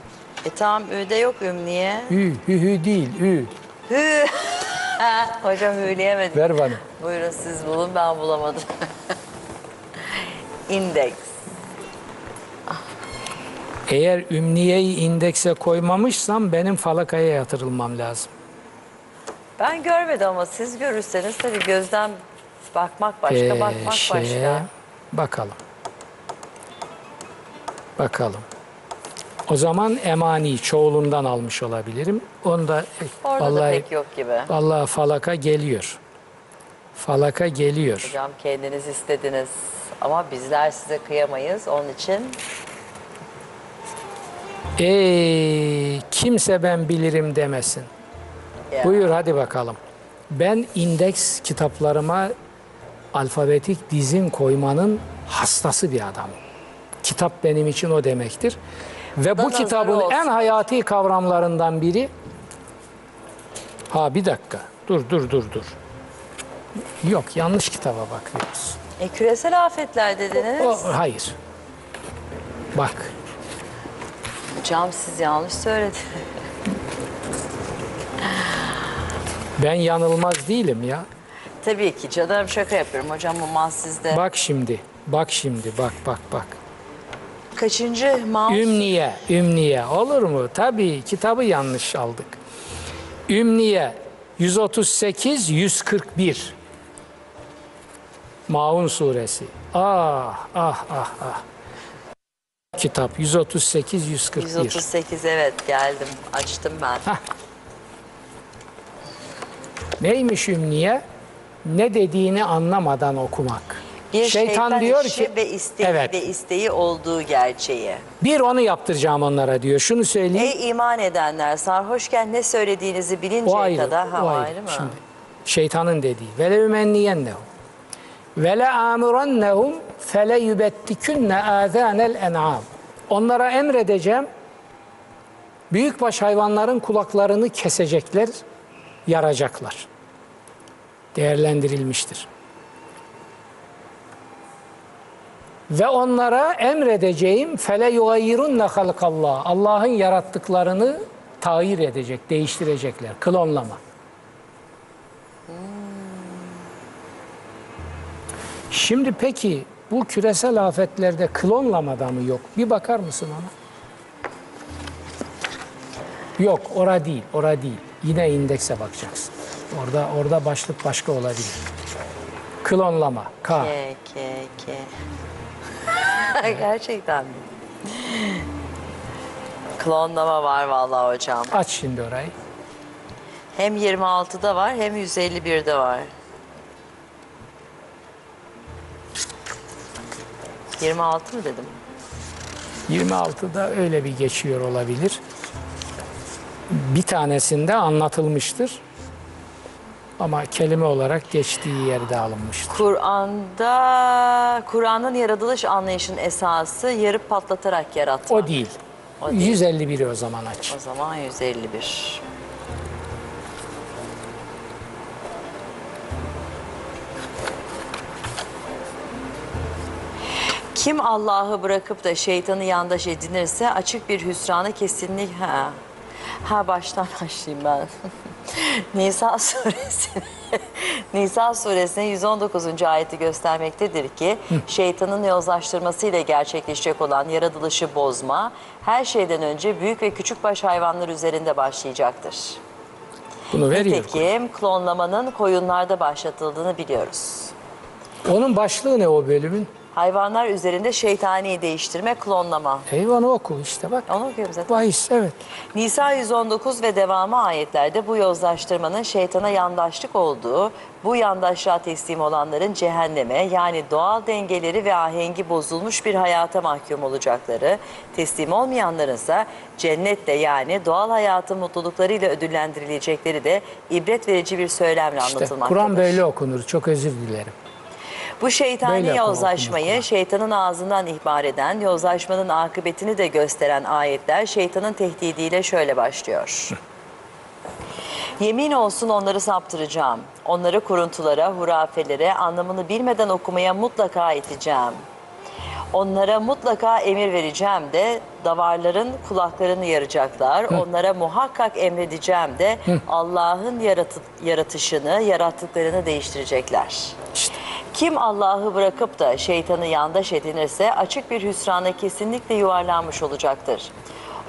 E tamam Ü'de yok Ümniye. ü, hü, hü değil, ü. Hü. hocam hüleyemedim. Ver bana. Buyurun siz bulun ben bulamadım. İndeks. Eğer ümniyeyi indekse koymamışsam benim falakaya yatırılmam lazım. Ben görmedim ama siz görürseniz tabii gözden bakmak başka, Ee, bakmak başka. Bakalım. Bakalım. O zaman emani çoğulundan almış olabilirim. Onda Orada da vallahi, pek yok gibi. vallahi falaka geliyor. Falaka geliyor. Hocam kendiniz istediniz ama bizler size kıyamayız. Onun için Ey kimse ben bilirim demesin. Ya. Buyur hadi bakalım. Ben indeks kitaplarıma alfabetik dizim koymanın hastası bir adamım. Kitap benim için o demektir. Ve bu nazarı kitabın olsun. en hayati kavramlarından biri Ha bir dakika. Dur dur dur dur. Yok yanlış kitaba bakıyoruz. e, küresel afetler dediniz. O hayır. Bak. Hocam siz yanlış söylediniz. Ben yanılmaz değilim ya. Tabii ki canım şaka yapıyorum hocam ama sizde. Bak şimdi. Bak şimdi. Bak bak bak. Kaçıncı mouse? Ümniye, ümniye. Olur mu? Tabii kitabı yanlış aldık. Ümniye 138 141. Maun suresi. Ah ah ah ah. kitap 138 141. 138 evet geldim. Açtım ben. Neymiş ümniye? Ne dediğini anlamadan okumak. Bir şeytan, diyor işi ki ve isteği Evet. ve isteği olduğu gerçeği. bir onu yaptıracağım onlara diyor. Şunu söyleyeyim. Ey iman edenler sarhoşken ne söylediğinizi bilinceye o ayrı. kadar ha o ayrı. ayrı mı? Şimdi şeytanın dediği. Ve le ümenniyennehum. Ve le amurannehum fele yubettikunne azanel en'am. Onlara emredeceğim. Büyükbaş hayvanların kulaklarını kesecekler, yaracaklar. Değerlendirilmiştir. Ve onlara emredeceğim fele yugayyirunne halkallah. Allah'ın yarattıklarını tağyir edecek, değiştirecekler. Klonlama. Şimdi peki bu küresel afetlerde klonlamada mı yok? Bir bakar mısın ona? Yok, ora değil, ora değil. Yine indekse bakacaksın. Orada orada başlık başka olabilir. Klonlama, K. Ke ke ke. Gerçekten mi? Klonlama var vallahi hocam. Aç şimdi orayı. Hem 26'da var hem 151'de var. 26 mı dedim? 26'da öyle bir geçiyor olabilir. Bir tanesinde anlatılmıştır. Ama kelime olarak geçtiği yerde alınmıştır. Kur'an'da Kur'an'ın yaratılış anlayışının esası yarıp patlatarak yaratmak. O değil. O değil. 151'i o zaman aç. O zaman 151. Kim Allah'ı bırakıp da şeytanı yandaş edinirse açık bir hüsranı kesinlik ha. Ha baştan başlayayım ben. Nisa suresi Nisa suresinin 119. ayeti göstermektedir ki şeytanın yozlaştırmasıyla gerçekleşecek olan yaratılışı bozma her şeyden önce büyük ve küçük baş hayvanlar üzerinde başlayacaktır. Bunu veriyor. Nitekim klonlamanın koyunlarda başlatıldığını biliyoruz. Onun başlığı ne o bölümün? Hayvanlar üzerinde şeytani değiştirme, klonlama. Eyvanı oku işte bak. Onu okuyorum zaten. Bahis evet. Nisa 119 ve devamı ayetlerde bu yozlaştırmanın şeytana yandaşlık olduğu, bu yandaşlığa teslim olanların cehenneme yani doğal dengeleri ve ahengi bozulmuş bir hayata mahkum olacakları, teslim olmayanların ise cennetle yani doğal hayatın mutluluklarıyla ödüllendirilecekleri de ibret verici bir söylemle İşte anlatılmaktadır. Kur'an böyle okunur. Çok özür dilerim. Bu şeytani Böyle yozlaşmayı şeytanın ağzından ihbar eden, yozlaşmanın akıbetini de gösteren ayetler şeytanın tehdidiyle şöyle başlıyor. Yemin olsun onları saptıracağım. Onları kuruntulara, hurafelere, anlamını bilmeden okumaya mutlaka iteceğim. Onlara mutlaka emir vereceğim de davarların kulaklarını yaracaklar. Onlara muhakkak emredeceğim de Allah'ın yaratı- yaratışını, yarattıklarını değiştirecekler. Kim Allah'ı bırakıp da şeytanı yandaş edinirse açık bir hüsrana kesinlikle yuvarlanmış olacaktır.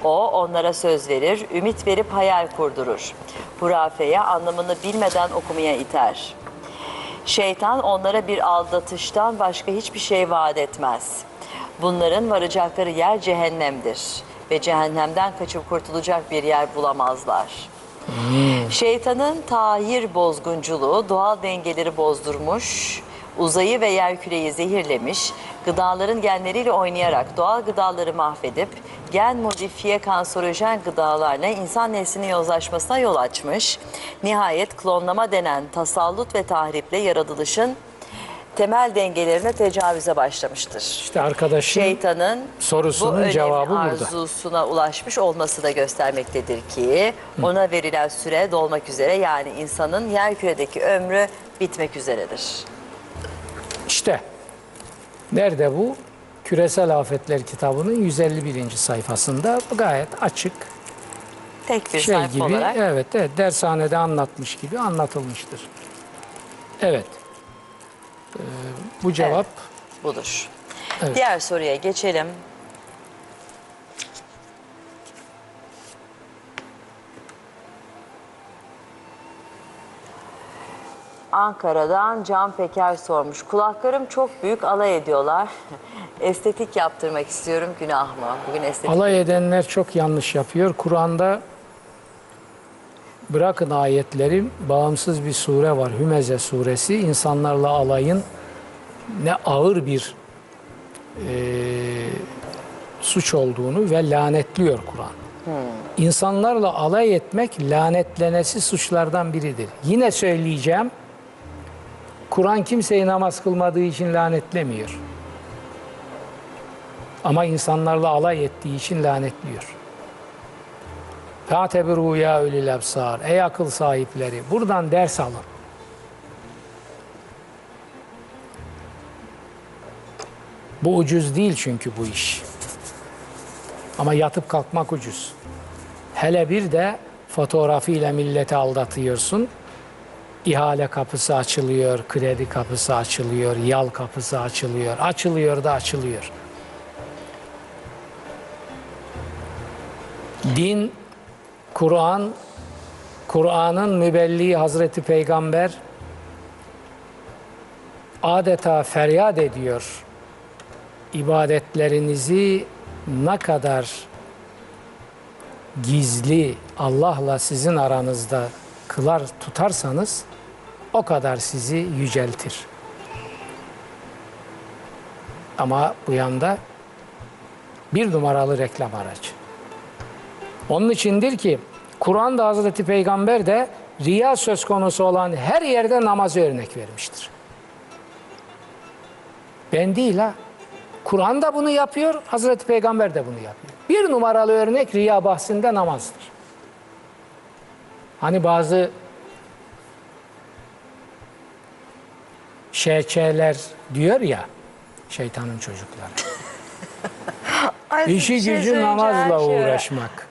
O onlara söz verir, ümit verip hayal kurdurur. Hurafeye anlamını bilmeden okumaya iter. Şeytan onlara bir aldatıştan başka hiçbir şey vaat etmez. Bunların varacakları yer cehennemdir ve cehennemden kaçıp kurtulacak bir yer bulamazlar. Şeytanın tahir bozgunculuğu doğal dengeleri bozdurmuş, uzayı ve yerküreyi zehirlemiş, gıdaların genleriyle oynayarak doğal gıdaları mahvedip gen modifiye kanserojen gıdalarla insan neslinin yozlaşmasına yol açmış. Nihayet klonlama denen tasallut ve tahriple yaratılışın temel dengelerine tecavüze başlamıştır. İşte arkadaşın Şeytanın sorusunun bu önemli cevabı burada. arzusuna ulaşmış olması da göstermektedir ki ona verilen süre dolmak üzere yani insanın yerküredeki ömrü bitmek üzeredir. İşte nerede bu? Küresel Afetler kitabının 151. sayfasında gayet açık Tek bir şey sayfa gibi olarak evet, evet dershanede anlatmış gibi anlatılmıştır. Evet. Ee, bu cevap budur. Evet. Diğer soruya geçelim. Ankara'dan Can Peker sormuş. Kulaklarım çok büyük alay ediyorlar. Estetik yaptırmak istiyorum günah mı? Bugün estetik Alay edenler çok yanlış yapıyor. Kur'an'da bırakın ayetleri bağımsız bir sure var. Hümeze suresi. İnsanlarla alayın ne ağır bir eee, suç olduğunu ve lanetliyor Kur'an. İnsanlarla alay etmek lanetlenesi suçlardan biridir. Yine söyleyeceğim. Kur'an kimseyi namaz kılmadığı için lanetlemiyor. Ama insanlarla alay ettiği için lanetliyor. Fâtebiru ya ölül ebsar. Ey akıl sahipleri. Buradan ders alın. Bu ucuz değil çünkü bu iş. Ama yatıp kalkmak ucuz. Hele bir de fotoğrafıyla milleti aldatıyorsun. İhale kapısı açılıyor, kredi kapısı açılıyor, yal kapısı açılıyor. Açılıyor da açılıyor. Din, Kur'an, Kur'an'ın mübelliği Hazreti Peygamber adeta feryat ediyor. İbadetlerinizi ne kadar gizli Allah'la sizin aranızda kılar tutarsanız o kadar sizi yüceltir. Ama bu yanda bir numaralı reklam aracı. Onun içindir ki Kur'an'da Hazreti Peygamber de riya söz konusu olan her yerde namazı örnek vermiştir. Ben değil ha. Kur'an da bunu yapıyor, Hazreti Peygamber de bunu yapıyor. Bir numaralı örnek riya bahsinde namazdır. Hani bazı şeçeler diyor ya, şeytanın çocukları. Ay, İşi şey gücü namazla şey. uğraşmak.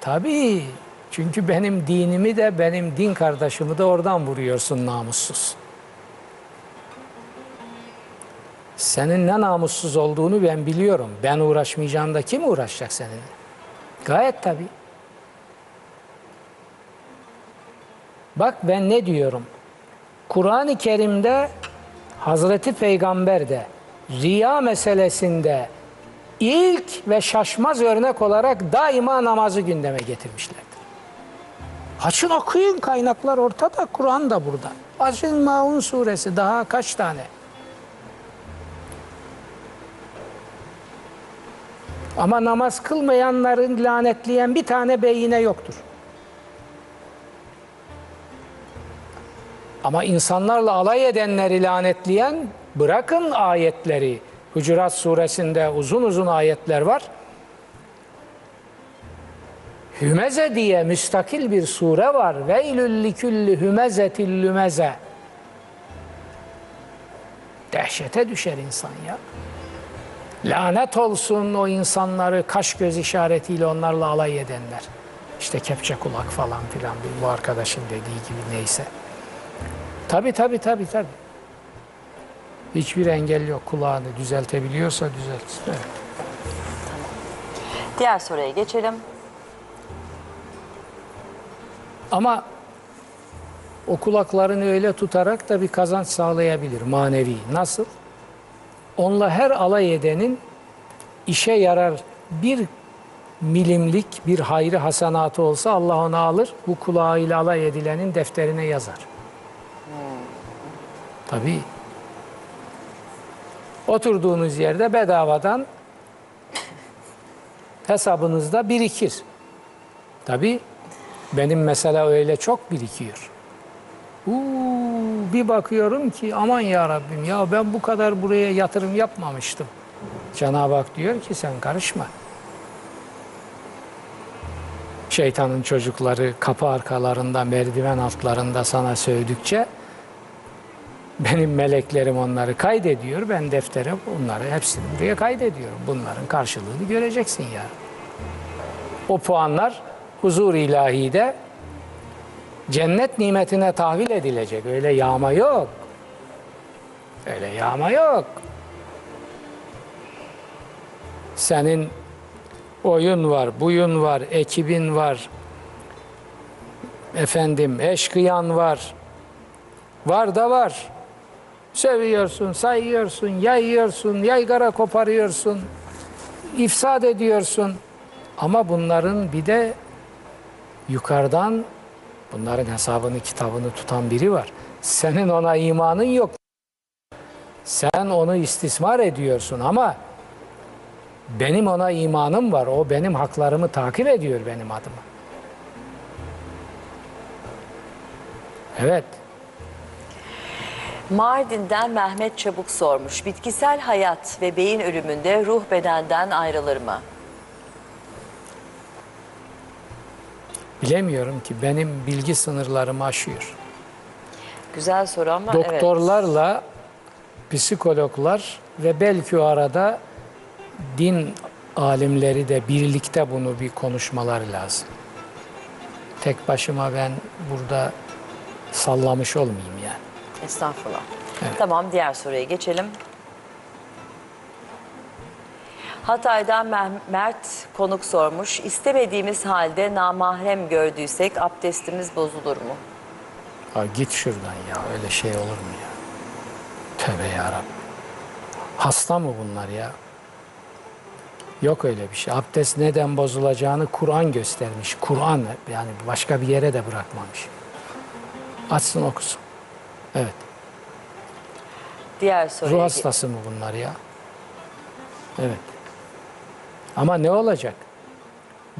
Tabii. Çünkü benim dinimi de benim din kardeşimi de oradan vuruyorsun namussuz. Senin ne namussuz olduğunu ben biliyorum. Ben uğraşmayacağım da kim uğraşacak seninle? Gayet tabii. Bak ben ne diyorum. Kur'an-ı Kerim'de Hazreti Peygamber de riya meselesinde ilk ve şaşmaz örnek olarak daima namazı gündeme getirmişlerdir. Açın okuyun kaynaklar ortada, Kur'an da burada. Açın Maun suresi daha kaç tane? Ama namaz kılmayanların lanetleyen bir tane beyine yoktur. Ama insanlarla alay edenleri lanetleyen bırakın ayetleri. Hucurat suresinde uzun uzun ayetler var. Hümeze diye müstakil bir sure var. Veylül likülli hümezetil lümeze. Dehşete düşer insan ya. Lanet olsun o insanları kaş göz işaretiyle onlarla alay edenler. İşte kepçe kulak falan filan bu arkadaşın dediği gibi neyse. Tabi tabi tabi tabi. Hiçbir engel yok kulağını düzeltebiliyorsa düzeltsin. Evet. Diğer soruya geçelim. Ama o kulaklarını öyle tutarak da bir kazanç sağlayabilir manevi. Nasıl? Onunla her alay edenin işe yarar bir milimlik bir hayrı hasenatı olsa Allah onu alır. Bu kulağıyla alay edilenin defterine yazar. Tabii. Oturduğunuz yerde bedavadan hesabınızda birikir. Tabii benim mesela öyle çok birikiyor. Uuu, bir bakıyorum ki aman ya Rabbim ya ben bu kadar buraya yatırım yapmamıştım. Cenab-ı Hak diyor ki sen karışma. Şeytanın çocukları kapı arkalarında, merdiven altlarında sana sövdükçe benim meleklerim onları kaydediyor. Ben deftere bunları hepsini buraya kaydediyorum. Bunların karşılığını göreceksin ya. O puanlar huzur ilahide cennet nimetine tahvil edilecek. Öyle yağma yok. Öyle yağma yok. Senin oyun var, buyun var, ekibin var. Efendim, eşkıyan var. Var da var. Seviyorsun, sayıyorsun, yayıyorsun, yaygara koparıyorsun, ifsad ediyorsun. Ama bunların bir de yukarıdan bunların hesabını, kitabını tutan biri var. Senin ona imanın yok. Sen onu istismar ediyorsun ama benim ona imanım var. O benim haklarımı takip ediyor benim adıma. Evet. Mardin'den Mehmet Çabuk sormuş. Bitkisel hayat ve beyin ölümünde ruh bedenden ayrılır mı? Bilemiyorum ki benim bilgi sınırlarımı aşıyor. Güzel soru ama evet. Doktorlarla psikologlar ve belki o arada din alimleri de birlikte bunu bir konuşmaları lazım. Tek başıma ben burada sallamış olmayayım yani. Estağfurullah. Tamam diğer soruya geçelim. Hatay'dan Mert konuk sormuş. İstemediğimiz halde namahrem gördüysek abdestimiz bozulur mu? Ha git şuradan ya öyle şey olur mu ya? Tövbe yarabbim. Hasta mı bunlar ya? Yok öyle bir şey. Abdest neden bozulacağını Kur'an göstermiş. Kur'an yani başka bir yere de bırakmamış. Açsın okusun. Evet. Diğer soruya Ruh hastası mı bunlar ya? Evet. Ama ne olacak?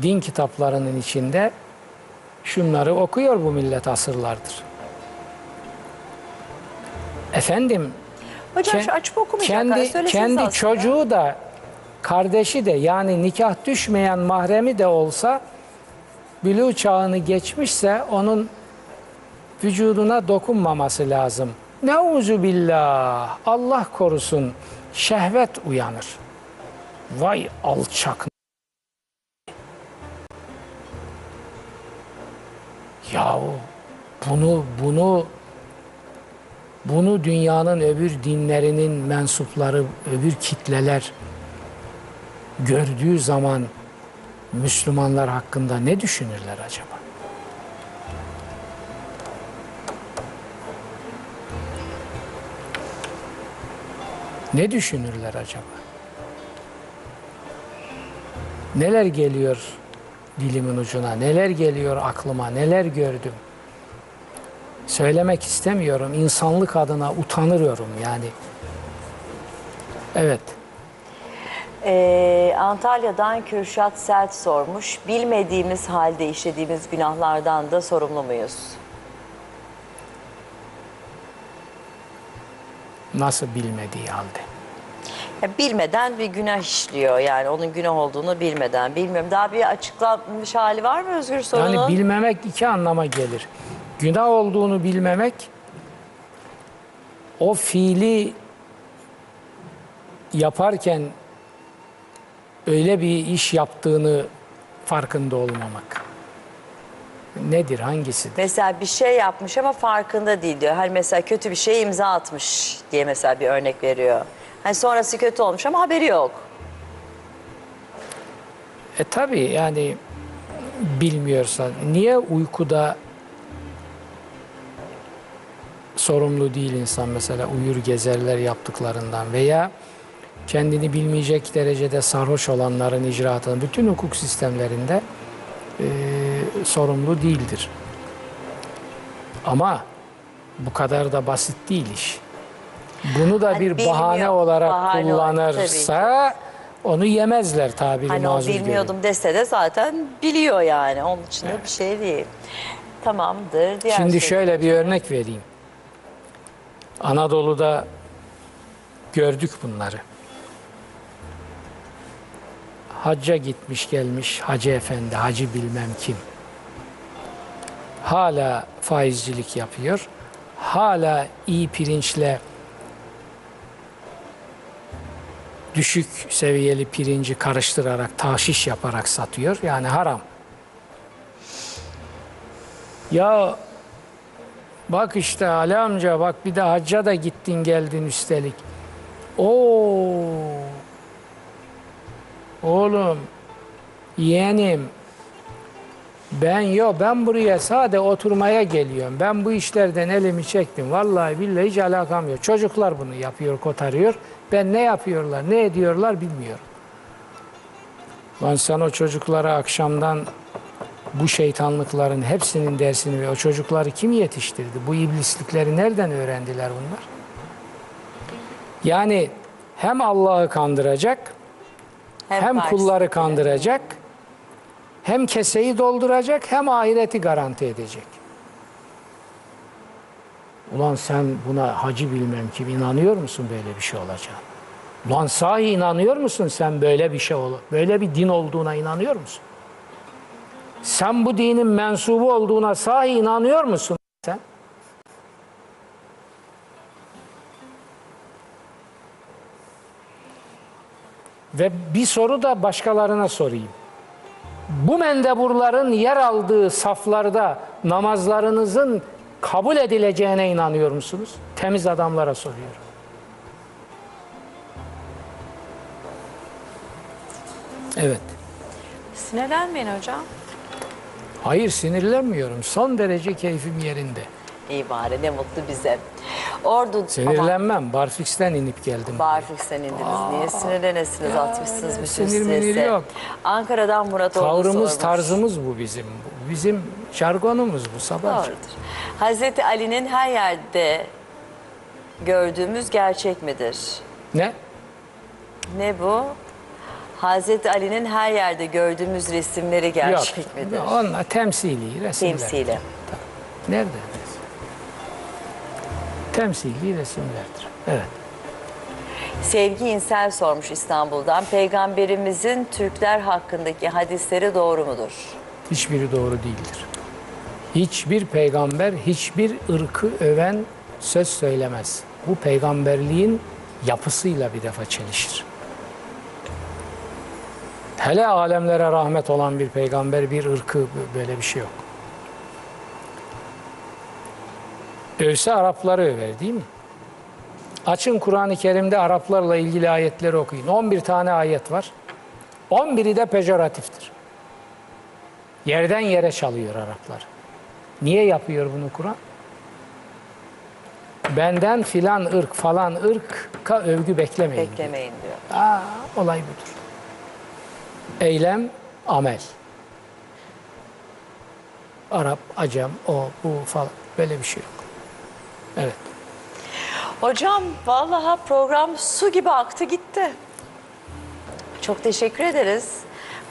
Din kitaplarının içinde şunları okuyor bu millet asırlardır. Efendim Hocam şu açıp kendi, kendi aslında. çocuğu da kardeşi de yani nikah düşmeyen mahremi de olsa bülü çağını geçmişse onun vücuduna dokunmaması lazım. Neuzu billah. Allah korusun. Şehvet uyanır. Vay alçak. Yahu bunu bunu bunu dünyanın öbür dinlerinin mensupları, öbür kitleler gördüğü zaman Müslümanlar hakkında ne düşünürler acaba? Ne düşünürler acaba? Neler geliyor dilimin ucuna, neler geliyor aklıma, neler gördüm. Söylemek istemiyorum. İnsanlık adına utanıyorum yani. Evet. Ee, Antalya'dan Kürşat Sert sormuş. Bilmediğimiz halde işlediğimiz günahlardan da sorumlu muyuz? Nasıl bilmediği halde. Ya bilmeden bir günah işliyor yani onun günah olduğunu bilmeden. Bilmiyorum daha bir açıklanmış hali var mı Özgür sorunun? Yani bilmemek iki anlama gelir. Günah olduğunu bilmemek o fiili yaparken öyle bir iş yaptığını farkında olmamak. Nedir, hangisidir? Mesela bir şey yapmış ama farkında değil diyor. Hani mesela kötü bir şeye imza atmış diye mesela bir örnek veriyor. Hani sonrası kötü olmuş ama haberi yok. E tabi yani bilmiyorsan niye uykuda sorumlu değil insan mesela uyur gezerler yaptıklarından veya kendini bilmeyecek derecede sarhoş olanların icraatının bütün hukuk sistemlerinde e, sorumlu değildir. Ama bu kadar da basit değil iş. Bunu da Hani bir bahane bilmiyor, olarak bahane kullanırsa onu yemezler tabiri Hani mazur görün. bilmiyordum dese de zaten biliyor yani. Onun için de bir şey değil. Tamamdır. Diğer Şimdi soru. şöyle bir örnek vereyim. Anadolu'da gördük bunları. Hacca gitmiş gelmiş Hacı Efendi, Hacı bilmem kim. Hala faizcilik yapıyor. Hala iyi pirinçle düşük seviyeli pirinci karıştırarak, taşiş yaparak satıyor. Yani haram. Ya bak işte Ali amca bak bir de hacca da gittin geldin üstelik. Oo. Oğlum, yeğenim Ben yok ben buraya sade oturmaya geliyorum. Ben bu işlerden elimi çektim. Vallahi billahi hiç alakam yok. Çocuklar bunu yapıyor, kotarıyor. Ben ne yapıyorlar, ne ediyorlar bilmiyorum. Lan sen o çocuklara akşamdan bu şeytanlıkların hepsinin dersini ve o çocukları kim yetiştirdi? Bu iblislikleri nereden öğrendiler bunlar? Yani hem Allah'ı kandıracak, hem Paris'te. kulları kandıracak, hem keseyi dolduracak, hem ahireti garanti edecek. Ulan sen buna hacı bilmem kim inanıyor musun böyle bir şey olacağına? Ulan sahi inanıyor musun sen böyle bir şey ol, böyle bir din olduğuna inanıyor musun? Sen bu dinin mensubu olduğuna sahi inanıyor musun sen? Ve bir soru da başkalarına sorayım. Bu mendeburların yer aldığı saflarda namazlarınızın kabul edileceğine inanıyor musunuz? Temiz adamlara soruyorum. Evet. Sinirlenmeyin hocam. Hayır sinirlenmiyorum. Son derece keyfim yerinde. İyi bari ne mutlu bize. Ordu Sinirlenmem. Barfix'ten inip geldim. Barfix'ten indiniz. Niye sinirlenesiniz? Atmışsınız bütün stresi. yok. Ankara'dan Murat Ordu Tavrımız, sormuş. tarzımız bu bizim. Bizim jargonumuz bu sabah. Doğrudur. Hazreti Ali'nin her yerde gördüğümüz gerçek midir? Ne? Ne bu? Hazreti Ali'nin her yerde gördüğümüz resimleri gerçek Yok. midir? Onlar temsili resimler. Temsili. Nerede? Temsili resimlerdir. Evet. Sevgi İnsel sormuş İstanbul'dan. Peygamberimizin Türkler hakkındaki hadisleri doğru mudur? Hiçbiri doğru değildir. Hiçbir peygamber hiçbir ırkı öven söz söylemez. Bu peygamberliğin yapısıyla bir defa çelişir. Hele alemlere rahmet olan bir peygamber bir ırkı böyle bir şey yok. Övse Arapları över değil mi? Açın Kur'an-ı Kerim'de Araplarla ilgili ayetleri okuyun. 11 tane ayet var. 11'i de pejoratiftir. Yerden yere çalıyor Araplar. Niye yapıyor bunu Kur'an? Benden filan ırk falan ırka övgü beklemeyin. diyor. Beklemeyin diyor. Aa, olay budur. Eylem, amel. Arap, Acem, o, bu falan böyle bir şey yok. Evet. Hocam vallahi program su gibi aktı gitti. Çok teşekkür ederiz.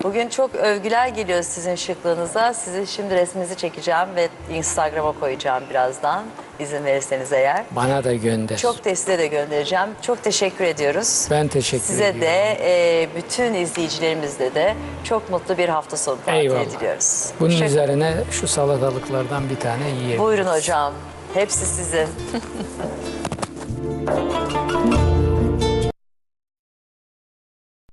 Bugün çok övgüler geliyor sizin şıklığınıza. Sizi şimdi resminizi çekeceğim ve Instagram'a koyacağım birazdan. İzin verirseniz eğer. Bana da gönder. Çok da size de göndereceğim. Çok teşekkür ediyoruz. Ben teşekkür Size ediyorum. de e, bütün izleyicilerimizle de çok mutlu bir hafta sonu tatili diliyoruz. Bunun Hoşça- üzerine şu salatalıklardan bir tane yiyelim. Buyurun hocam. Hepsi sizin.